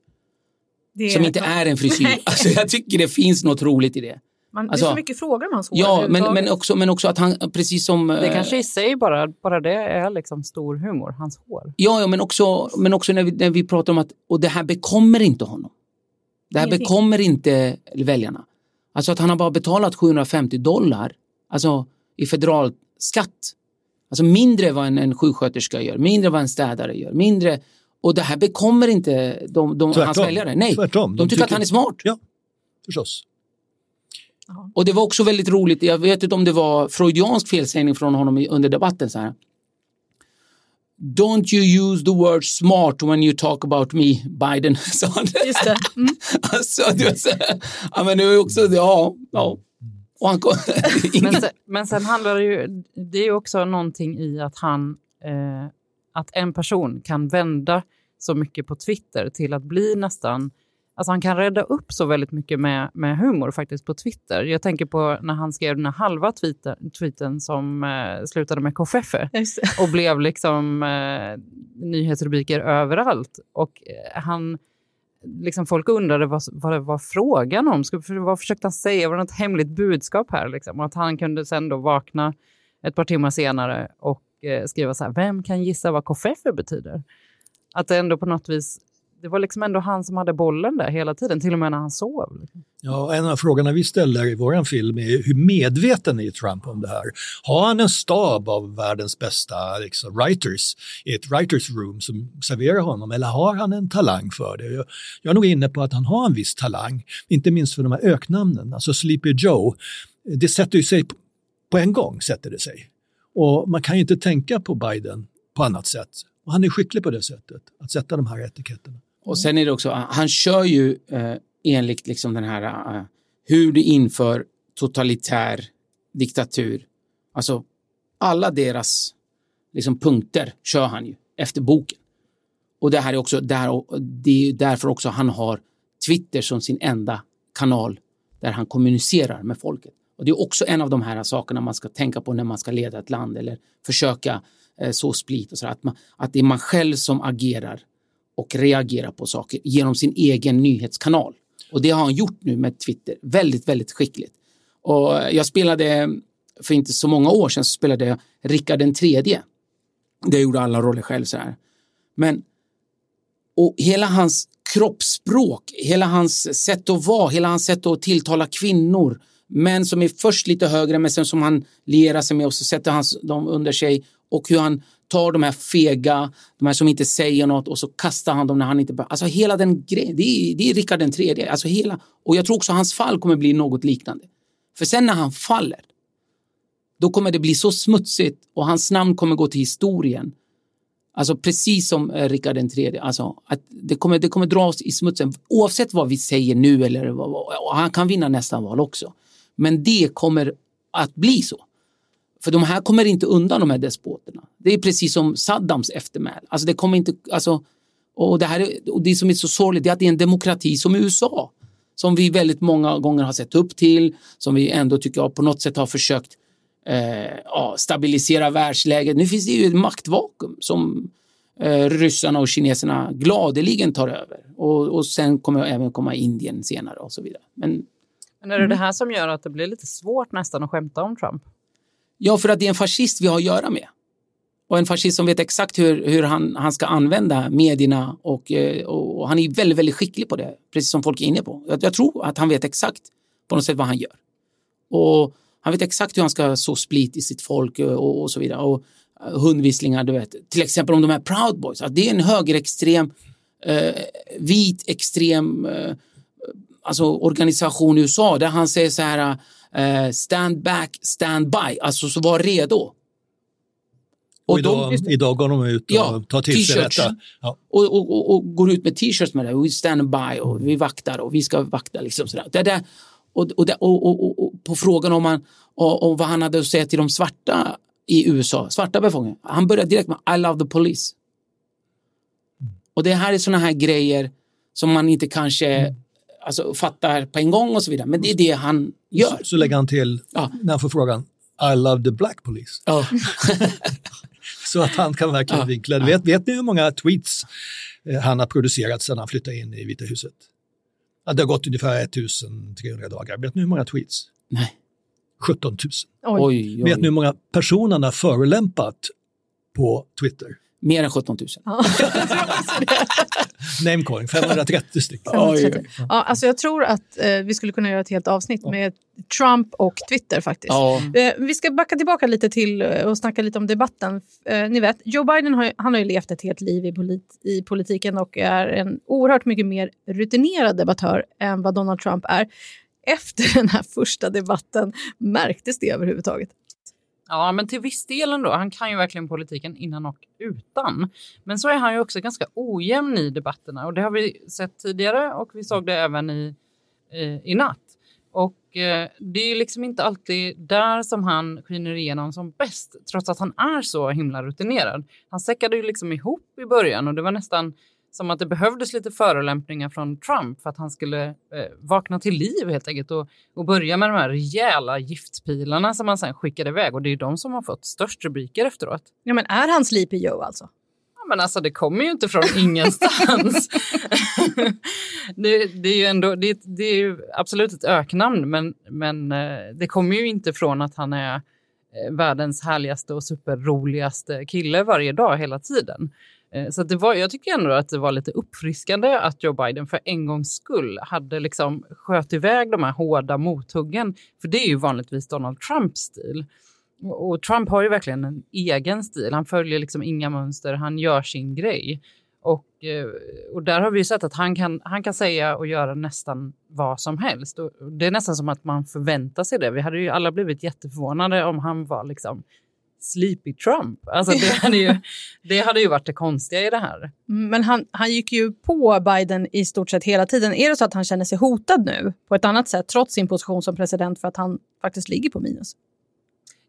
Det som inte är en frisyr. Alltså, jag tycker det finns något roligt i det. Man, Alltså- det är så mycket frågor om hans hår. Ja, men, men, också, men också att han, precis som... Det eh, kanske i sig bara, bara det är liksom stor humor, hans hår. Ja, ja men också, men också när, vi, när vi pratar om att, och det här bekommer inte honom. Det här Ingenting. bekommer inte väljarna. Alltså att han har bara betalat 750 dollar alltså i federal skatt. Alltså mindre vad en, en sjuksköterska gör, mindre vad en städare gör, mindre. Och det här bekommer inte de, de, hans väljare. Nej, Tvärtom. de, tycker att han är smart. Ja, förstås. Och det var också väldigt roligt, jag vet inte om det var freudiansk felsägning från honom under debatten. Så här. Don't you use the word smart when you talk about me, Biden, sa han. Just det. Mm. Alltså, så här, ja, men det var ju också, ja, ja. Och han kom, Men sen, men sen handlar det ju, det är ju också någonting i att han, eh, att en person kan vända så mycket på Twitter till att bli nästan, alltså han kan rädda upp så väldigt mycket med, med humor faktiskt på Twitter. Jag tänker på när han skrev den här halva tweeten, tweeten som eh, slutade med det. och blev liksom eh, nyhetsrubriker överallt. Och eh, han, liksom folk undrade vad, vad det var frågan om. Skulle- Vad försökte han säga? Var det något hemligt budskap här? Liksom? Och att han kunde sen då vakna ett par timmar senare och eh, skriva så här, vem kan gissa vad koffeffer betyder? Att det ändå på något vis, det var liksom ändå han som hade bollen där hela tiden, till och med när han sov. Liksom. Ja, en av frågorna vi ställer i vår film är hur medveten är Trump om det här? Har han en stab av världens bästa liksom, writers i ett writers room som serverar honom eller har han en talang för det? Jag, jag är nog inne på att han har en viss talang, inte minst för de här öknamnen, alltså Sleepy Joe. Det sätter ju sig på, på en gång, sätter det sig. Och man kan ju inte tänka på Biden på annat sätt. Och han är skicklig på det sättet, att sätta de här etiketterna. Och sen är det också, han kör ju eh, enligt liksom den här eh, hur du inför totalitär diktatur. Alltså alla deras liksom, punkter kör han ju efter boken. Och det här är också där, det är därför också han har Twitter som sin enda kanal där han kommunicerar med folket. Och det är också en av de här sakerna man ska tänka på när man ska leda ett land eller försöka eh, så split och så att, man, att det är man själv som agerar och reagera på saker genom sin egen nyhetskanal. Och det har han gjort nu med Twitter. Väldigt, väldigt skickligt. Och jag spelade, för inte så många år sedan, så spelade jag Rickard den tredje. Det gjorde alla roller själv så här. Men och hela hans kroppsspråk, hela hans sätt att vara, hela hans sätt att tilltala kvinnor, män som är först lite högre men sen som han lierar sig med och så sätter han dem under sig och hur han tar de här fega, de här som inte säger något och så kastar han dem när han inte... behöver. Alltså hela den grejen, det är, det är Rickard den tredje. Alltså hela, och jag tror också hans fall kommer bli något liknande. För sen när han faller, då kommer det bli så smutsigt och hans namn kommer gå till historien. Alltså precis som eh, Rickard den tredje. Alltså, att det, kommer, det kommer dras i smutsen oavsett vad vi säger nu eller vad- och han kan vinna nästa val också. Men det kommer att bli så. För de här kommer inte undan de här despoterna. Det är precis som Saddams eftermäle. Alltså det kommer inte, alltså, och det, här är, och det som är så sorgligt är att det är en demokrati som USA. Som vi väldigt många gånger har sett upp till, som vi ändå tycker jag på något sätt har försökt eh, ja, stabilisera världsläget. Nu finns det ju ett maktvakuum som eh, ryssarna och kineserna gladeligen tar över. Och, och sen kommer även komma Indien senare och så vidare. Men Men är det det här som gör att det blir lite svårt nästan att skämta om Trump? Ja, för att det är en fascist vi har att göra med. Och en fascist som vet exakt hur, hur han, han ska använda medierna eh, och, och, han är väldigt, väldigt skicklig på det, precis som folk är inne på. Jag, jag tror att han vet exakt på något sätt vad han gör. Och han vet exakt hur han ska så split i sitt folk eh, och, och så vidare. Och eh, hundvisslingar, du vet. Till exempel om de här Proud Boys, att det är en högerextrem, eh, vit extrem eh, alltså organisation i USA där han säger så här eh, stand back, stand by, alltså så var redo. Och idag, de, idag går de ut och ja, tar till sig detta. Ja. Och, och, och, och, går ut med t-shirts med det. We stand by och vi vaktar och vi ska vakta. Liksom sådär. Det där, och, och, och, och, på frågan om, man, om vad han hade att säga till de svarta i USA, svarta befolkningen. Han började direkt med I love the police. Och det här är sådana här grejer som man inte kanske mm. alltså, fattar på en gång och så vidare. Men det är det han gör. Så, så lägger han till, ja. när han får frågan, I love the black police. Ja. så att han kan verkligen ja. vinkla vet, vet ni hur många tweets eh, han har producerat sedan han flyttade in i Vita huset? Ja, det har gått ungefär 1300 dagar. Vet ni hur många tweets? Nej. 17 000. Oj. Oj, Vet ni hur många personer han har förolämpat på Twitter? Mer än 17 000. Ja. Namecalling, 530 stycken. Ja, alltså jag tror att eh, vi skulle kunna göra ett helt avsnitt ja. med Trump och Twitter faktiskt. Ja. Eh, vi ska backa tillbaka lite till eh, och snacka lite om debatten. Eh, ni vet, Joe Biden har, han har ju levt ett helt liv i, polit, i politiken och är en oerhört mycket mer rutinerad debattör än vad Donald Trump är. Efter den här första debatten, märktes det överhuvudtaget? Ja, men till viss del ändå. Han kan ju verkligen politiken innan och utan. Men så är han ju också ganska ojämn i debatterna och det har vi sett tidigare och vi såg det även i, i, i natt. Och eh, det är liksom inte alltid där som han skiner igenom som bäst, trots att han är så himla rutinerad. Han säckade ju liksom ihop i början och det var nästan som att det behövdes lite förolämpningar från Trump för att han skulle eh, vakna till liv helt enkelt och, och börja med de här rejäla giftpilarna som han sen skickade iväg och det är de som har fått störst rubriker efteråt. Ja, men är han Sleepy Joe alltså? Ja, men alltså det kommer ju inte från ingenstans. det, det, är ju ändå, det, det, är ju absolut ett öknamn, men, men eh, det kommer ju inte från att han är eh, världens härligaste och superroligaste kille varje dag hela tiden. Eh, så det var, jag tycker ändå att det var lite uppfriskande att Joe Biden för en gångs skull hade liksom sköt iväg de här hårda mothuggen. För det är ju vanligtvis Donald Trumps stil. Och Trump har ju verkligen en egen stil. Han följer liksom inga mönster, han gör sin grej. Och, eh, och där har vi ju sett att han kan, han kan säga och göra nästan vad som helst. Och det är nästan som att man förväntar sig det. Vi hade ju alla blivit jätteförvånade om han var liksom Sleepy Trump. Alltså det, hade ju, det hade ju varit det konstiga i det här. Men han, han gick ju på Biden i stort sett hela tiden. Är det så att han känner sig hotad nu på ett annat sätt trots sin position som president för att han faktiskt ligger på minus?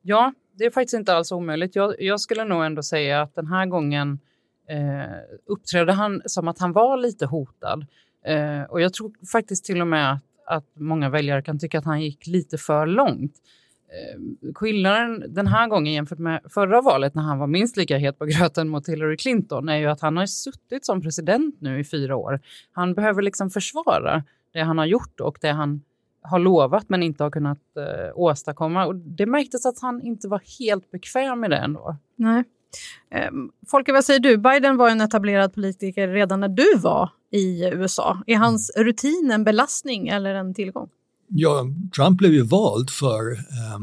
Ja, det är faktiskt inte alls omöjligt. Jag, jag skulle nog ändå säga att den här gången eh, uppträdde han som att han var lite hotad. Eh, och jag tror faktiskt till och med att, att många väljare kan tycka att han gick lite för långt. Eh, skillnaden den här gången jämfört med förra valet när han var minst lika het på gröten mot Hillary Clinton är ju att han har suttit som president nu i fyra år. Han behöver liksom försvara det han har gjort och det han har lovat men inte har kunnat eh, åstadkomma. Och det märktes att han inte var helt bekväm med det ändå. Nej. Ehm, Folke, vad säger du? Biden var en etablerad politiker redan när du var i USA. Är hans rutin en belastning eller en tillgång? Ja, Trump blev ju vald för eh,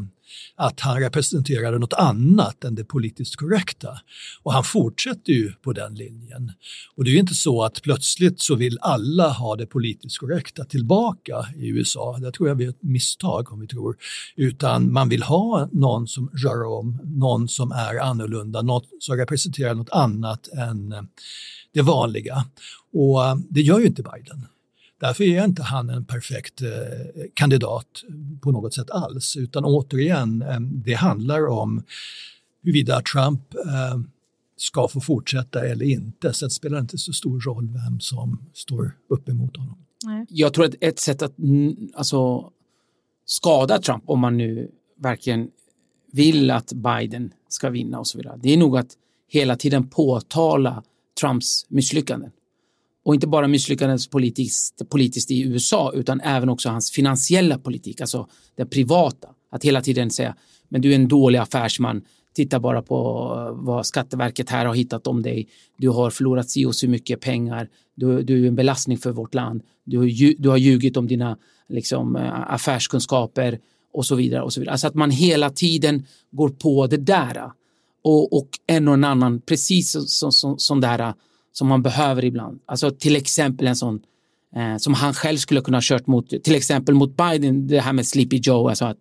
att han representerade något annat än det politiskt korrekta. Och han fortsätter ju på den linjen. Och det är ju inte så att plötsligt så vill alla ha det politiskt korrekta tillbaka i USA. Det tror jag är ett misstag om vi tror. Utan man vill ha någon som rör om, någon som är annorlunda, någon som representerar något annat än eh, det vanliga. Och eh, det gör ju inte Biden. Därför är inte han en perfekt eh, kandidat på något sätt alls, utan återigen, eh, det handlar om huruvida Trump eh, ska få fortsätta eller inte. Sen spelar det inte så stor roll vem som står upp emot honom. Jag tror att ett sätt att alltså, skada Trump, om man nu verkligen vill att Biden ska vinna och så vidare, det är nog att hela tiden påtala Trumps misslyckanden och inte bara misslyckades politiskt, politiskt i USA utan även också hans finansiella politik, alltså det privata. Att hela tiden säga, men du är en dålig affärsman, titta bara på eh, vad Skatteverket här har hittat om dig. Du har förlorat si och så mycket pengar, du, du är en belastning för vårt land, du, har, du har ljugit om dina liksom, eh, affärskunskaper och så vidare. och så vidare. Alltså att man hela tiden går på det där. Och, och en och en annan, precis som, som, som där som man behöver ibland. Alltså till exempel en sån eh, som han själv skulle kunna ha kört mot, till exempel mot Biden, det här med Sleepy Joe, alltså att,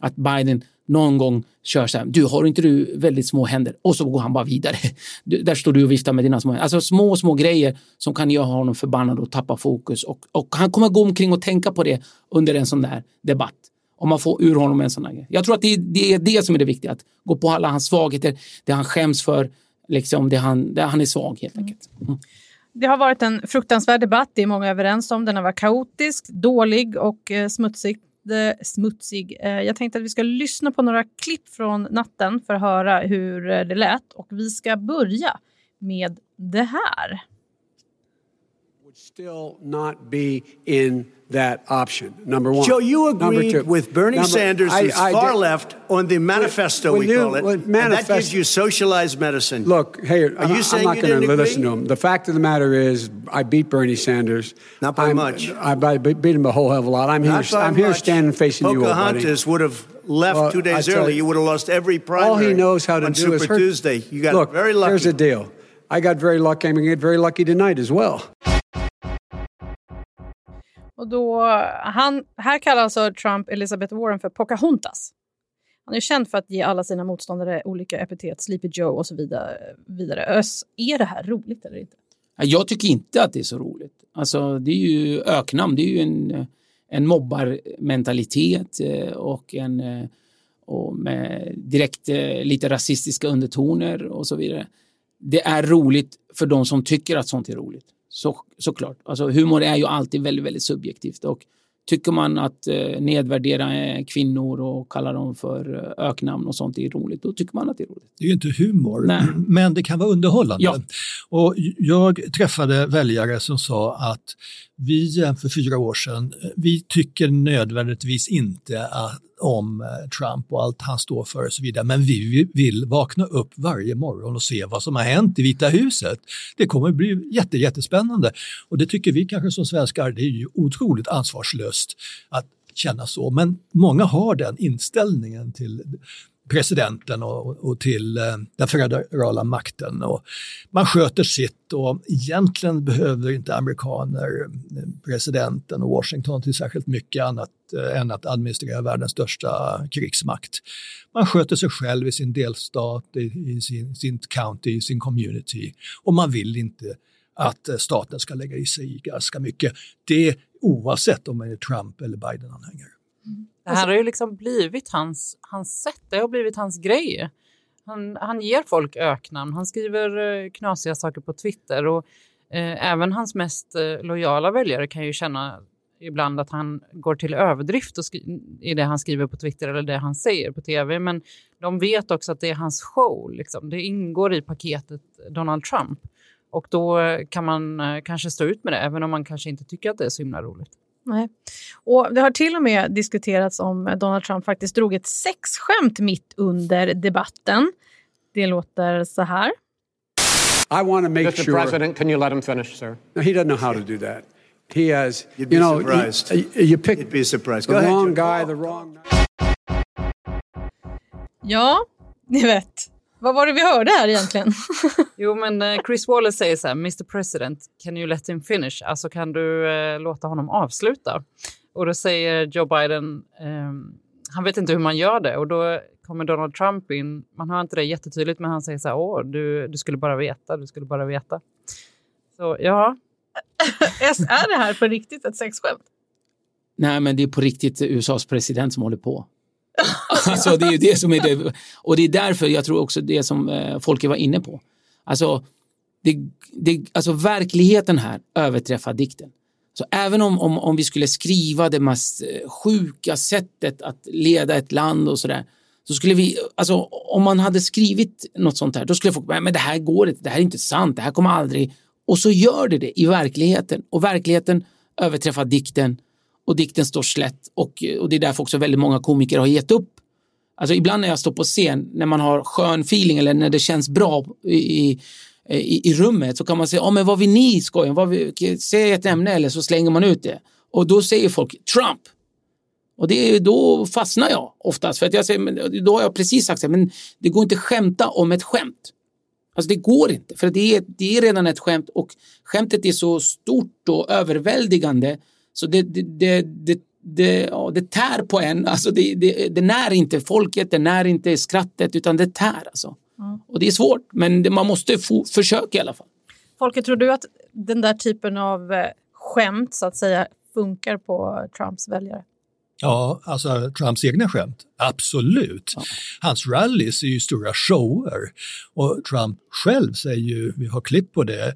att Biden någon gång kör så här, du har inte du väldigt små händer? Och så går han bara vidare. Du, där står du och viftar med dina små händer. Alltså små, små grejer som kan göra honom förbannad och tappa fokus. Och, och han kommer gå omkring och tänka på det under en sån där debatt. Om man får ur honom en sån där grej. Jag tror att det, det är det som är det viktiga, att gå på alla hans svagheter, det han skäms för, liksom det han, det han är svag helt enkelt. Mm. Det har varit en fruktansvärd debatt, det är många överens om. Den har varit kaotisk, dålig och eh, smutsig. smutsig. Eh, jag tänkte att vi ska lyssna på några klipp från natten för att höra hur eh, det lät. Och vi ska börja med det här. Still not be in that option. Number one. Joe, you agreed with Bernie Number- Sanders, I- I far did- left, on the manifesto, When we you- call it. when and that gives you socialized medicine. Look, hey, Are you I'm not going to agree? listen to him. The fact of the matter is, I beat Bernie Sanders. Not by I'm- much. I, I beat him a whole hell of a lot. I'm here. Not by I'm here standing facing you, old buddy. Pocahontas would have left Well, two days early. you, You would have lost every primary All he knows how to on do Super is hurt. Tuesday. You got Look, very lucky. here's the deal. I got very lucky. I'm going to get very lucky tonight as well. Och då, han, här kallar alltså Trump Elizabeth Warren för Pocahontas. Han är känd för att ge alla sina motståndare olika epitet, Sleepy Joe och så vidare. vidare. Ös, är det här roligt eller inte? Jag tycker inte att det är så roligt. Alltså, det är ju öknamn, det är ju en, en mobbarmentalitet eh, och en eh, och med direkt eh, lite rasistiska undertoner och så vidare. Det är roligt för de som tycker att sånt är roligt. Så, såklart. Alltså, humor är ju alltid väldigt, väldigt subjektivt och tycker man att eh, nedvärdera eh, kvinnor och kalla dem för eh, öknamn och sånt är roligt, då tycker man att det är roligt. Det är ju inte humor, Nej. men det kan vara underhållande. Ja. Och jag träffade väljare som sa att vi eh, för fyra år sedan, vi tycker nödvändigtvis inte att, om eh, Trump och allt han står för och så vidare, men vi vill- vill vakna upp varje morgon och se vad som har hänt i Vita huset. Det kommer bli jätte, jättespännande. Och det tycker vi kanske som svenskar, det är ju otroligt ansvarslöst att känna så, men många har den inställningen till presidenten och, och till eh, den federala makten. Och man sköter sitt och egentligen behöver inte amerikaner eh, presidenten och Washington till särskilt mycket annat eh, än att administrera världens största krigsmakt. Man sköter sig själv i sin delstat, i, i sin, sin county, i sin community och man vill inte att eh, staten ska lägga i sig ganska mycket. Det oavsett om man är Trump eller Biden-anhängare. Mm. Det här har ju liksom blivit hans, hans sätt, det har blivit hans grej. Han, han ger folk öknamn, han skriver eh, knasiga saker på Twitter och eh, även hans mest eh, lojala väljare kan ju känna ibland att han går till överdrift i det han skriver på Twitter eller det han säger på tv. Men de vet också att det är hans show, liksom. det ingår i paketet Donald Trump. Och då kan man eh, kanske stå ut med det, även om man kanske inte tycker att det är så himla roligt. Nej. Och det har till och med diskuterats om Donald Trump faktiskt drog ett sexskämt mitt under debatten. Det låter så här. I want to make Mr. sure. President, can you let him finish, sir? No, he doesn't know how to do that. He has, You'd be you know, surprised. You, you pick You'd be surprised. the Go ahead, wrong Joe. guy, the wrong. Ja, ni vet. Vad var det vi hörde här egentligen? Jo, men eh, Chris Wallace säger så här, Mr President, can you let him finish? Alltså kan du eh, låta honom avsluta? Och då säger Joe Biden, ehm, han vet inte hur man gör det. Och då kommer Donald Trump in, man hör inte det jättetydligt, men han säger så här, åh, du, du skulle bara veta, du skulle bara veta. Så ja, är det här på riktigt ett sexskämt? Nej, men det är på riktigt USAs president som håller på. alltså, det är ju det som är det. Och det är därför jag tror också det som eh, Folke var inne på. Alltså, det, det, alltså verkligheten här överträffar dikten. Så även om, om, om vi skulle skriva det mest eh, sjuka sättet att leda ett land och sådär, så skulle vi, alltså om man hade skrivit något sånt här, då skulle folk, men det här går inte, det här är inte sant, det här kommer aldrig, och så gör det det i verkligheten. Och verkligheten överträffar dikten och dikten står slätt och, och det är därför också väldigt många komiker har gett upp. Alltså ibland när jag står på scen, när man har skön feeling eller när det känns bra i, i, i, rummet så kan man säga, ja men vad vill ni skoja? om, säg ett ämne eller så slänger man ut det. Och då säger folk Trump. Och det, då fastnar jag oftast för att jag säger, men då har jag precis sagt så här, men det går inte att skämta om ett skämt. Alltså det går inte, för det är, det är redan ett skämt och skämtet är så stort och överväldigande så det, det, det, det, det, ja, det tär på en. Alltså det, det, det när inte folket, det när inte skrattet utan det tär alltså. Mm. Och det är svårt, men det, man måste få, försöka i alla fall. Folke, tror du att den där typen av eh, skämt så att säga funkar på Trumps väljare? Ja, alltså Trumps egna skämt, absolut. Hans rallys är ju stora shower och Trump själv säger ju, vi har klipp på det,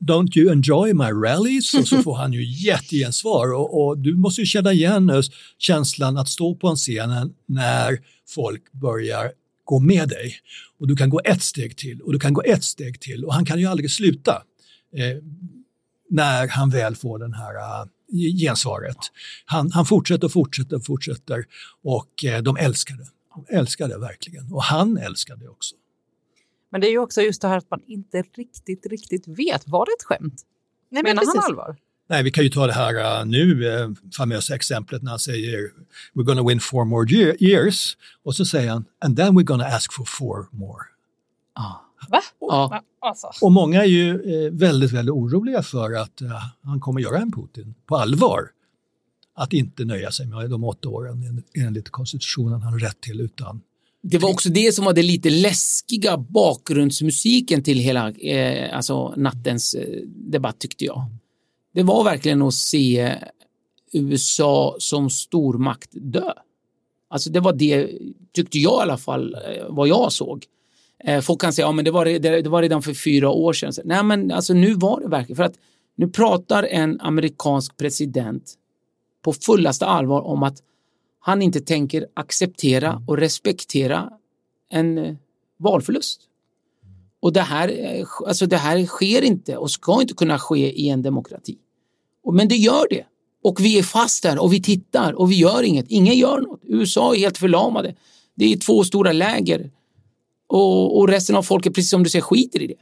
Don't you enjoy my rallies? Och så får han ju jättegensvar och, och du måste ju känna igen känslan att stå på en scen när folk börjar gå med dig. Och du kan gå ett steg till och du kan gå ett steg till och han kan ju aldrig sluta eh, när han väl får den här uh, gensvaret. Han, han fortsätter och fortsätter och fortsätter och eh, de älskar det. De älskar det verkligen och han älskar det också. Men det är ju också just det här att man inte riktigt, riktigt vet. Var det ett skämt? Nej, men Menar han precis. allvar? Nej, vi kan ju ta det här uh, nu uh, famösa exemplet när han säger “We're gonna win four more year, years” och så säger han “And then we're gonna ask for four more”. Va? Ja. Va? Alltså. Och många är ju eh, väldigt, väldigt oroliga för att eh, han kommer göra en Putin på allvar. Att inte nöja sig med de åtta åren en- enligt konstitutionen han har rätt till utan det var också det som var det lite läskiga bakgrundsmusiken till hela eh, alltså nattens eh, debatt tyckte jag. Det var verkligen att se USA som stormakt dö. Alltså det var det, tyckte jag i alla fall, eh, vad jag såg. Eh, folk kan säga, ja men det var, det, det var redan för fyra år sedan. Så, Nej men alltså nu var det verkligen, för att nu pratar en amerikansk president på fullaste allvar om att han inte tänker acceptera och respektera en eh, valförlust. Och det här, eh, alltså det här sker inte och ska inte kunna ske i en demokrati. Men det gör det. Och vi är fast där och vi tittar och vi gör inget. Ingen gör något. USA är helt förlamade. Det är två stora läger. Och, och resten av folket, precis som du säger, skiter i det.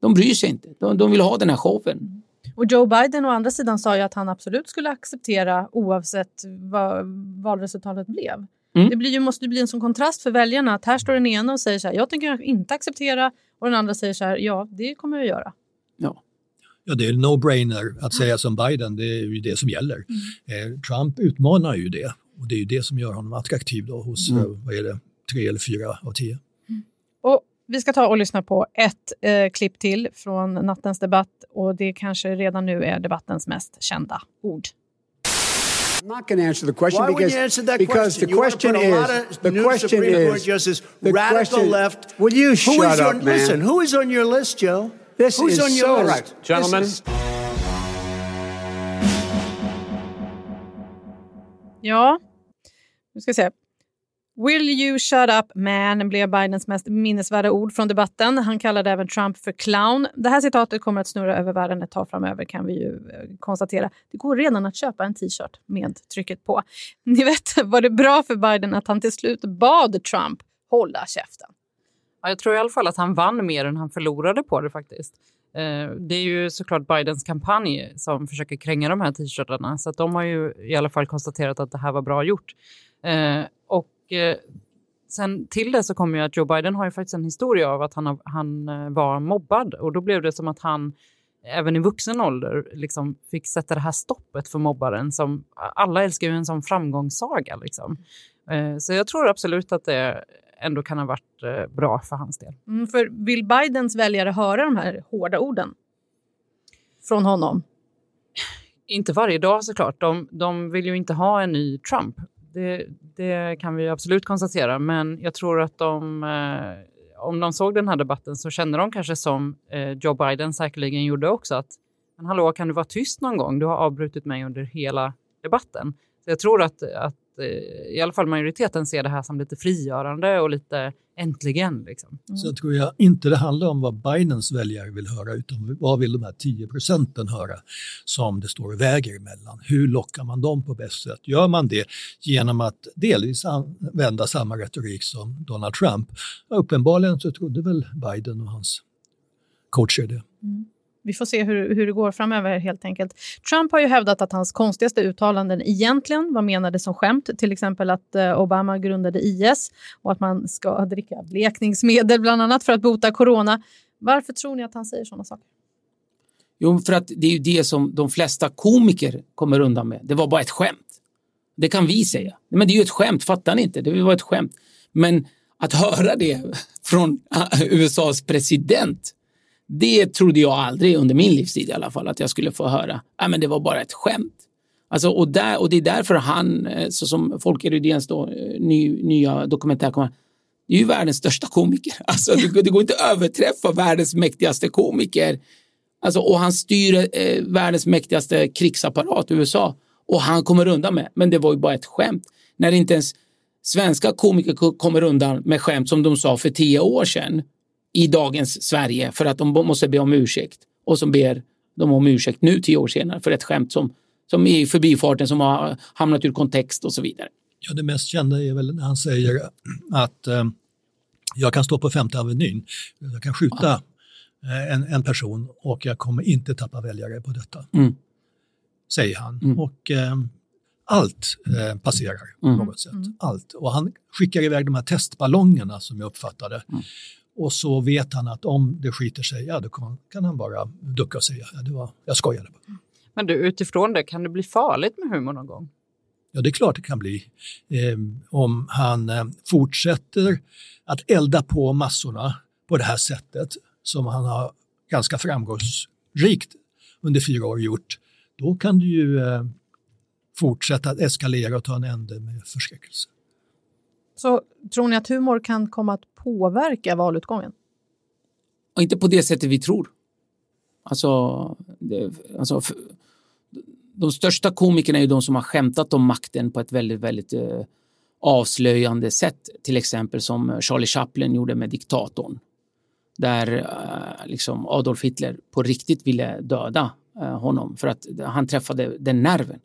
De bryr sig inte. De, de vill ha den här showen. Och Joe Biden å andra sidan sa ju att han absolut skulle acceptera oavsett vad valresultatet blev. Mm. Det blir ju, måste ju bli en sån kontrast för väljarna att här står den ena och säger så här, jag tänker inte acceptera och den andra säger så här, ja det kommer jag göra. Ja. Ja, det är no-brainer att säga som Biden, det är ju det som gäller. Eh, Trump utmanar ju det och det är ju det som gör honom attraktiv då hos, Mm. eh, vad är det, tre eller fyra av tio. Vi ska ta och lyssna på ett eh, klipp till från nattens debatt och det kanske redan nu är debattens mest kända ord. I'm not going to answer the question Why would because, you answer that because question? the You question is the question Supreme is the radical question- left. Will you Who shut is your, up, man? Listen, who is on your list, Joe? This Who's is on your so list? right, gentlemen. This is- Ja, nu ska vi se. Will you shut up man blev Bidens mest minnesvärda ord från debatten. Han kallade även Trump för clown. Det här citatet kommer att snurra över världen ett tag framöver kan vi ju eh, konstatera. Det går redan att köpa en t-shirt med trycket på. Ni vet, var det bra för Biden att han till slut bad Trump hålla käften? Ja, jag tror i alla fall att han vann mer än han förlorade på det faktiskt. Eh, det är ju såklart Bidens kampanj som försöker kränga de här t-shirtarna så att de har ju i alla fall konstaterat att det här var bra gjort. Eh, och eh, sen till det så kommer ju att Joe Biden har ju faktiskt en historia av att han, han eh, var mobbad och då blev det som att han även i vuxen ålder liksom fick sätta det här stoppet för mobbaren som alla älskar ju en sån framgångssaga liksom. Eh, Så jag tror absolut att det ändå kan ha varit eh, bra för hans del. Mm, för vill Bidens väljare höra de här hårda orden från honom? Inte varje dag såklart. De, de vill ju inte ha en ny Trump. Det, det kan vi absolut konstatera. Men jag tror att de, eh, om de såg den här debatten så kände de kanske som eh, Joe Biden säkerligen gjorde också att men hallå, kan du vara tyst någon gång? Du har avbrutit mig under hela debatten. Så jag tror att, att eh, i alla fall majoriteten ser det här som lite frigörande och lite äntligen. Liksom. Så tror jag inte det handlar om vad Bidens väljare vill höra utan vad vill de här 10 procenten höra som det står och väger emellan. Hur lockar man dem på bäst sätt? Gör man det genom att delvis använda samma retorik som Donald Trump? Uppenbarligen så trodde väl Biden och hans coacher det vi får se hur, hur det går framöver helt enkelt. Trump har ju hävdat att hans konstigaste uttalanden egentligen var menade som skämt. Till exempel att eh, Obama grundade IS och att man ska dricka blekningsmedel bland annat för att bota corona. Varför tror ni att han säger sådana saker? Jo, för att det är ju det som de flesta komiker kommer undan med. Det var bara ett skämt. Det kan vi säga. Men det är ju ett skämt, fattar ni inte? Det var ett skämt. Men att höra det från eh, USAs president, det trodde jag aldrig under min livstid i alla fall att jag skulle få höra. Ja, men det var bara ett skämt. Alltså, och, där, och det är därför han, eh, så som Folke Rydéns då, eh, ny, nya dokumentär det är ju världens största komiker. Alltså, det, det går inte att överträffa världens mäktigaste komiker. Alltså, och han styr eh, världens mäktigaste krigsapparat, USA. Och han kommer undan med, men det var ju bara ett skämt. När inte ens svenska komiker kommer undan med skämt som de sa för tio år sedan i dagens Sverige för att de måste be om ursäkt. Och som ber de om ursäkt nu tio år senare för ett skämt som, som är i förbifarten som har hamnat ur kontext och så vidare. Ja, det mest kända är väl när han säger att eh, jag kan stå på Femte Avenyn, jag kan skjuta ja. Eh, en, en person och jag kommer inte tappa väljare på detta. Mm. Säger han. Mm. Och eh, allt eh, passerar på mm. något sätt. Mm. Allt. Och han skickar iväg de här testballongerna som jag uppfattade. Mm. Och så vet han att om det skiter sig, ja då kan han bara ducka och säga, ja, det var, jag skojade bara. Men du, utifrån det, kan det bli farligt med humor någon gång? Ja, det är klart det kan bli. Eh, om han eh, fortsätter att elda på massorna på det här sättet som han har ganska framgångsrikt under fyra år gjort, då kan det ju eh, fortsätta att eskalera och ta en ände med förskräckelse. Så tror ni att humor kan komma att påverka valutgången? Och inte på det sättet vi tror. Alltså, det, alltså för, de största komikerna är ju de som har skämtat om makten på ett väldigt, väldigt eh, avslöjande sätt. Till exempel som Charlie Chaplin gjorde med diktatorn. Där eh, liksom Adolf Hitler på riktigt ville döda eh, honom för att han träffade den nerven.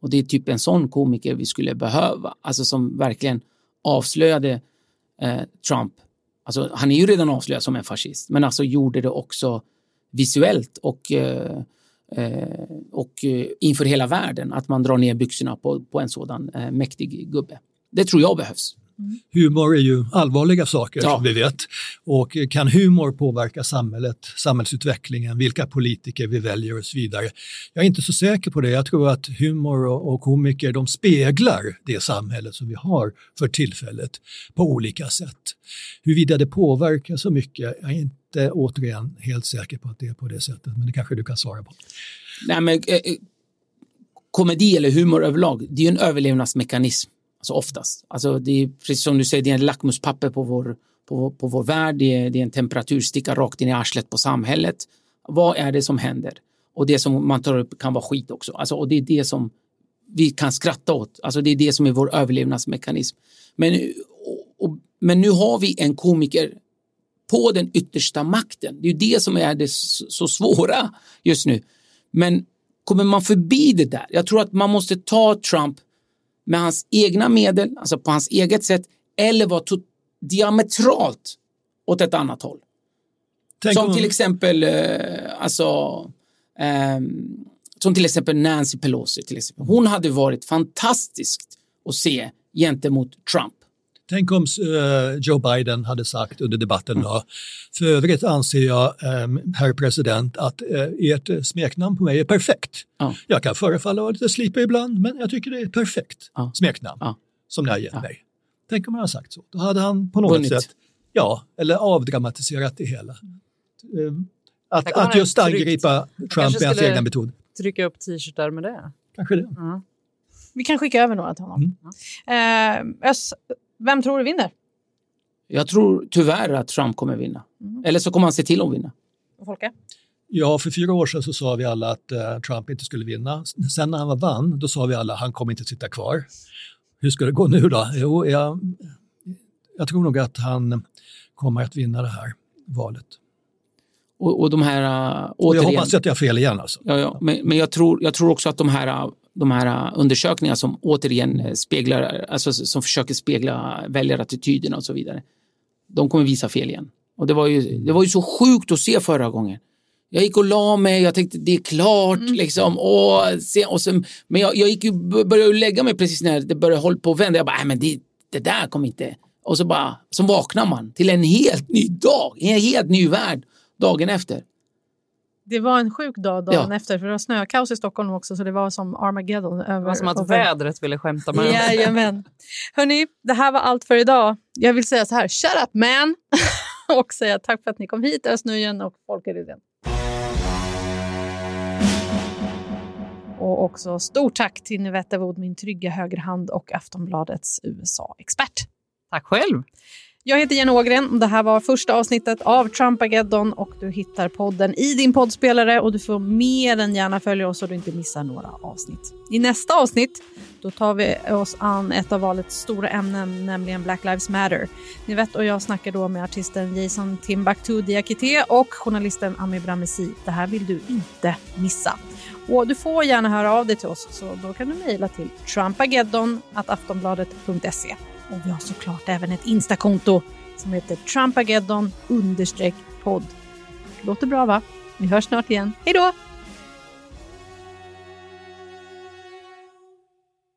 Och det är typ en sån komiker vi skulle behöva, alltså som verkligen avslöjade eh, Trump. Alltså, han är ju redan avslöjad som en fascist, men alltså gjorde det också visuellt och, eh, eh och eh, inför hela världen att man drar ner byxorna på, på en sådan eh, mäktig gubbe. Det tror jag behövs. Humor är ju allvarliga saker ja. som vi vet. Och kan humor påverka samhället, samhällsutvecklingen, vilka politiker vi väljer och så vidare? Jag är inte så säker på det. Jag tror att humor och, och komiker de speglar det samhälle som vi har för tillfället på olika sätt. Huruvida det påverkar så mycket, jag är inte återigen helt säker på att det är på det sättet, men det kanske du kan svara på. Nej, men, eh, eh komedi eller humor överlag, det är en överlevnadsmekanism. Alltså oftast. Alltså det är precis som du säger, det är en lackmuspapper på vår, på, på vår värld. Det är, det är en temperatursticka rakt in i arslet på samhället. Vad är det som händer? Och det som man tar upp kan vara skit också. Alltså, och det är det som vi kan skratta åt. Alltså det är det som är vår överlevnadsmekanism. Men, och, och, men nu har vi en komiker på den yttersta makten. Det är det som är det så svåra just nu. Men kommer man förbi det där? Jag tror att man måste ta Trump med hans egna medel, alltså på hans eget sätt, eller vara diametralt åt ett annat håll. Tänk som om... till exempel, eh, alltså, eh, som till exempel Nancy Pelosi. Till exempel. Hon hade varit fantastiskt att se gentemot Trump. Tänk om uh, Joe Biden hade sagt under debatten mm. då, för övrigt anser jag, um, herr president, att uh, ert smeknamn på mig är perfekt. Ja. Jag kan förefalla vara lite slipig ibland, men jag tycker det är ett perfekt ja. smeknamn ja. som ni har gett mig. Tänk om han har sagt så. Då hade han på något Vunnit. sätt, ja, eller avdramatiserat det hela. Um, att, att just angripa Trump med hans egna metod. Trycka upp t-shirtar med det. Kanske det. Vi kan skicka över några till honom. Mm. Uh, vem tror du vinner? Jag tror tyvärr att Trump kommer vinna. Mm. Eller så kommer han se till att vinna. Och Folke? Ja, för fyra år sedan så sa vi alla att uh, Trump inte skulle vinna. Sen när han vann, då sa vi alla att han kommer inte sitta kvar. Hur ska det gå nu då? Jo, jag, jag tror nog att han kommer att vinna det här valet. Och, och de här... Uh, återigen, jag hoppas att jag har fel igen alltså. Ja, ja, men, men jag, tror, jag tror också att de här de här undersökningarna som återigen eh, speglar, alltså som försöker spegla väljarattityderna och så vidare. De kommer visa fel igen. Och det var ju, det var ju så sjukt att se förra gången. Jag gick och la mig, jag tänkte det är klart liksom. Och sen, och sen, men jag, jag gick ju, började lägga mig precis när det började hålla på att vända. Jag bara, nej men det, det där kommer inte. Och så bara, så vaknar man till en helt ny dag, en helt ny värld dagen efter. Det var en sjuk dag dagen Ja. efter för det var snökaos i Stockholm också så det var som Armageddon. Över, Det var som att över- vädret ville skämta med. Jajamän. Hörni, det här var allt för idag. Jag vill säga så här, shut up man! och säga tack för att ni kom hit, Östnöjen och Folkerudden. Och också stort tack till Nivette Wood, min trygga högerhand och Aftonbladets USA-expert. Tack själv! Jag heter Jenny Ågren och det här var första avsnittet av Trumpageddon och du hittar podden i din poddspelare och du får mer än gärna följa oss så du inte missar några avsnitt. I nästa avsnitt då tar vi oss an ett av valets stora ämnen, nämligen Black Lives Matter. Ni vet och jag snackar då med artisten Jason Timbuktu Diakité och journalisten Ami Bramesi. Det här vill du inte missa. Och du får gärna höra av dig till oss så då kan du mejla till trumpageddon.aftonbladet.se. Och vi har såklart även ett Instakonto som heter Trumpageddon-podd. Låter bra va? Vi hörs snart igen. Hej då!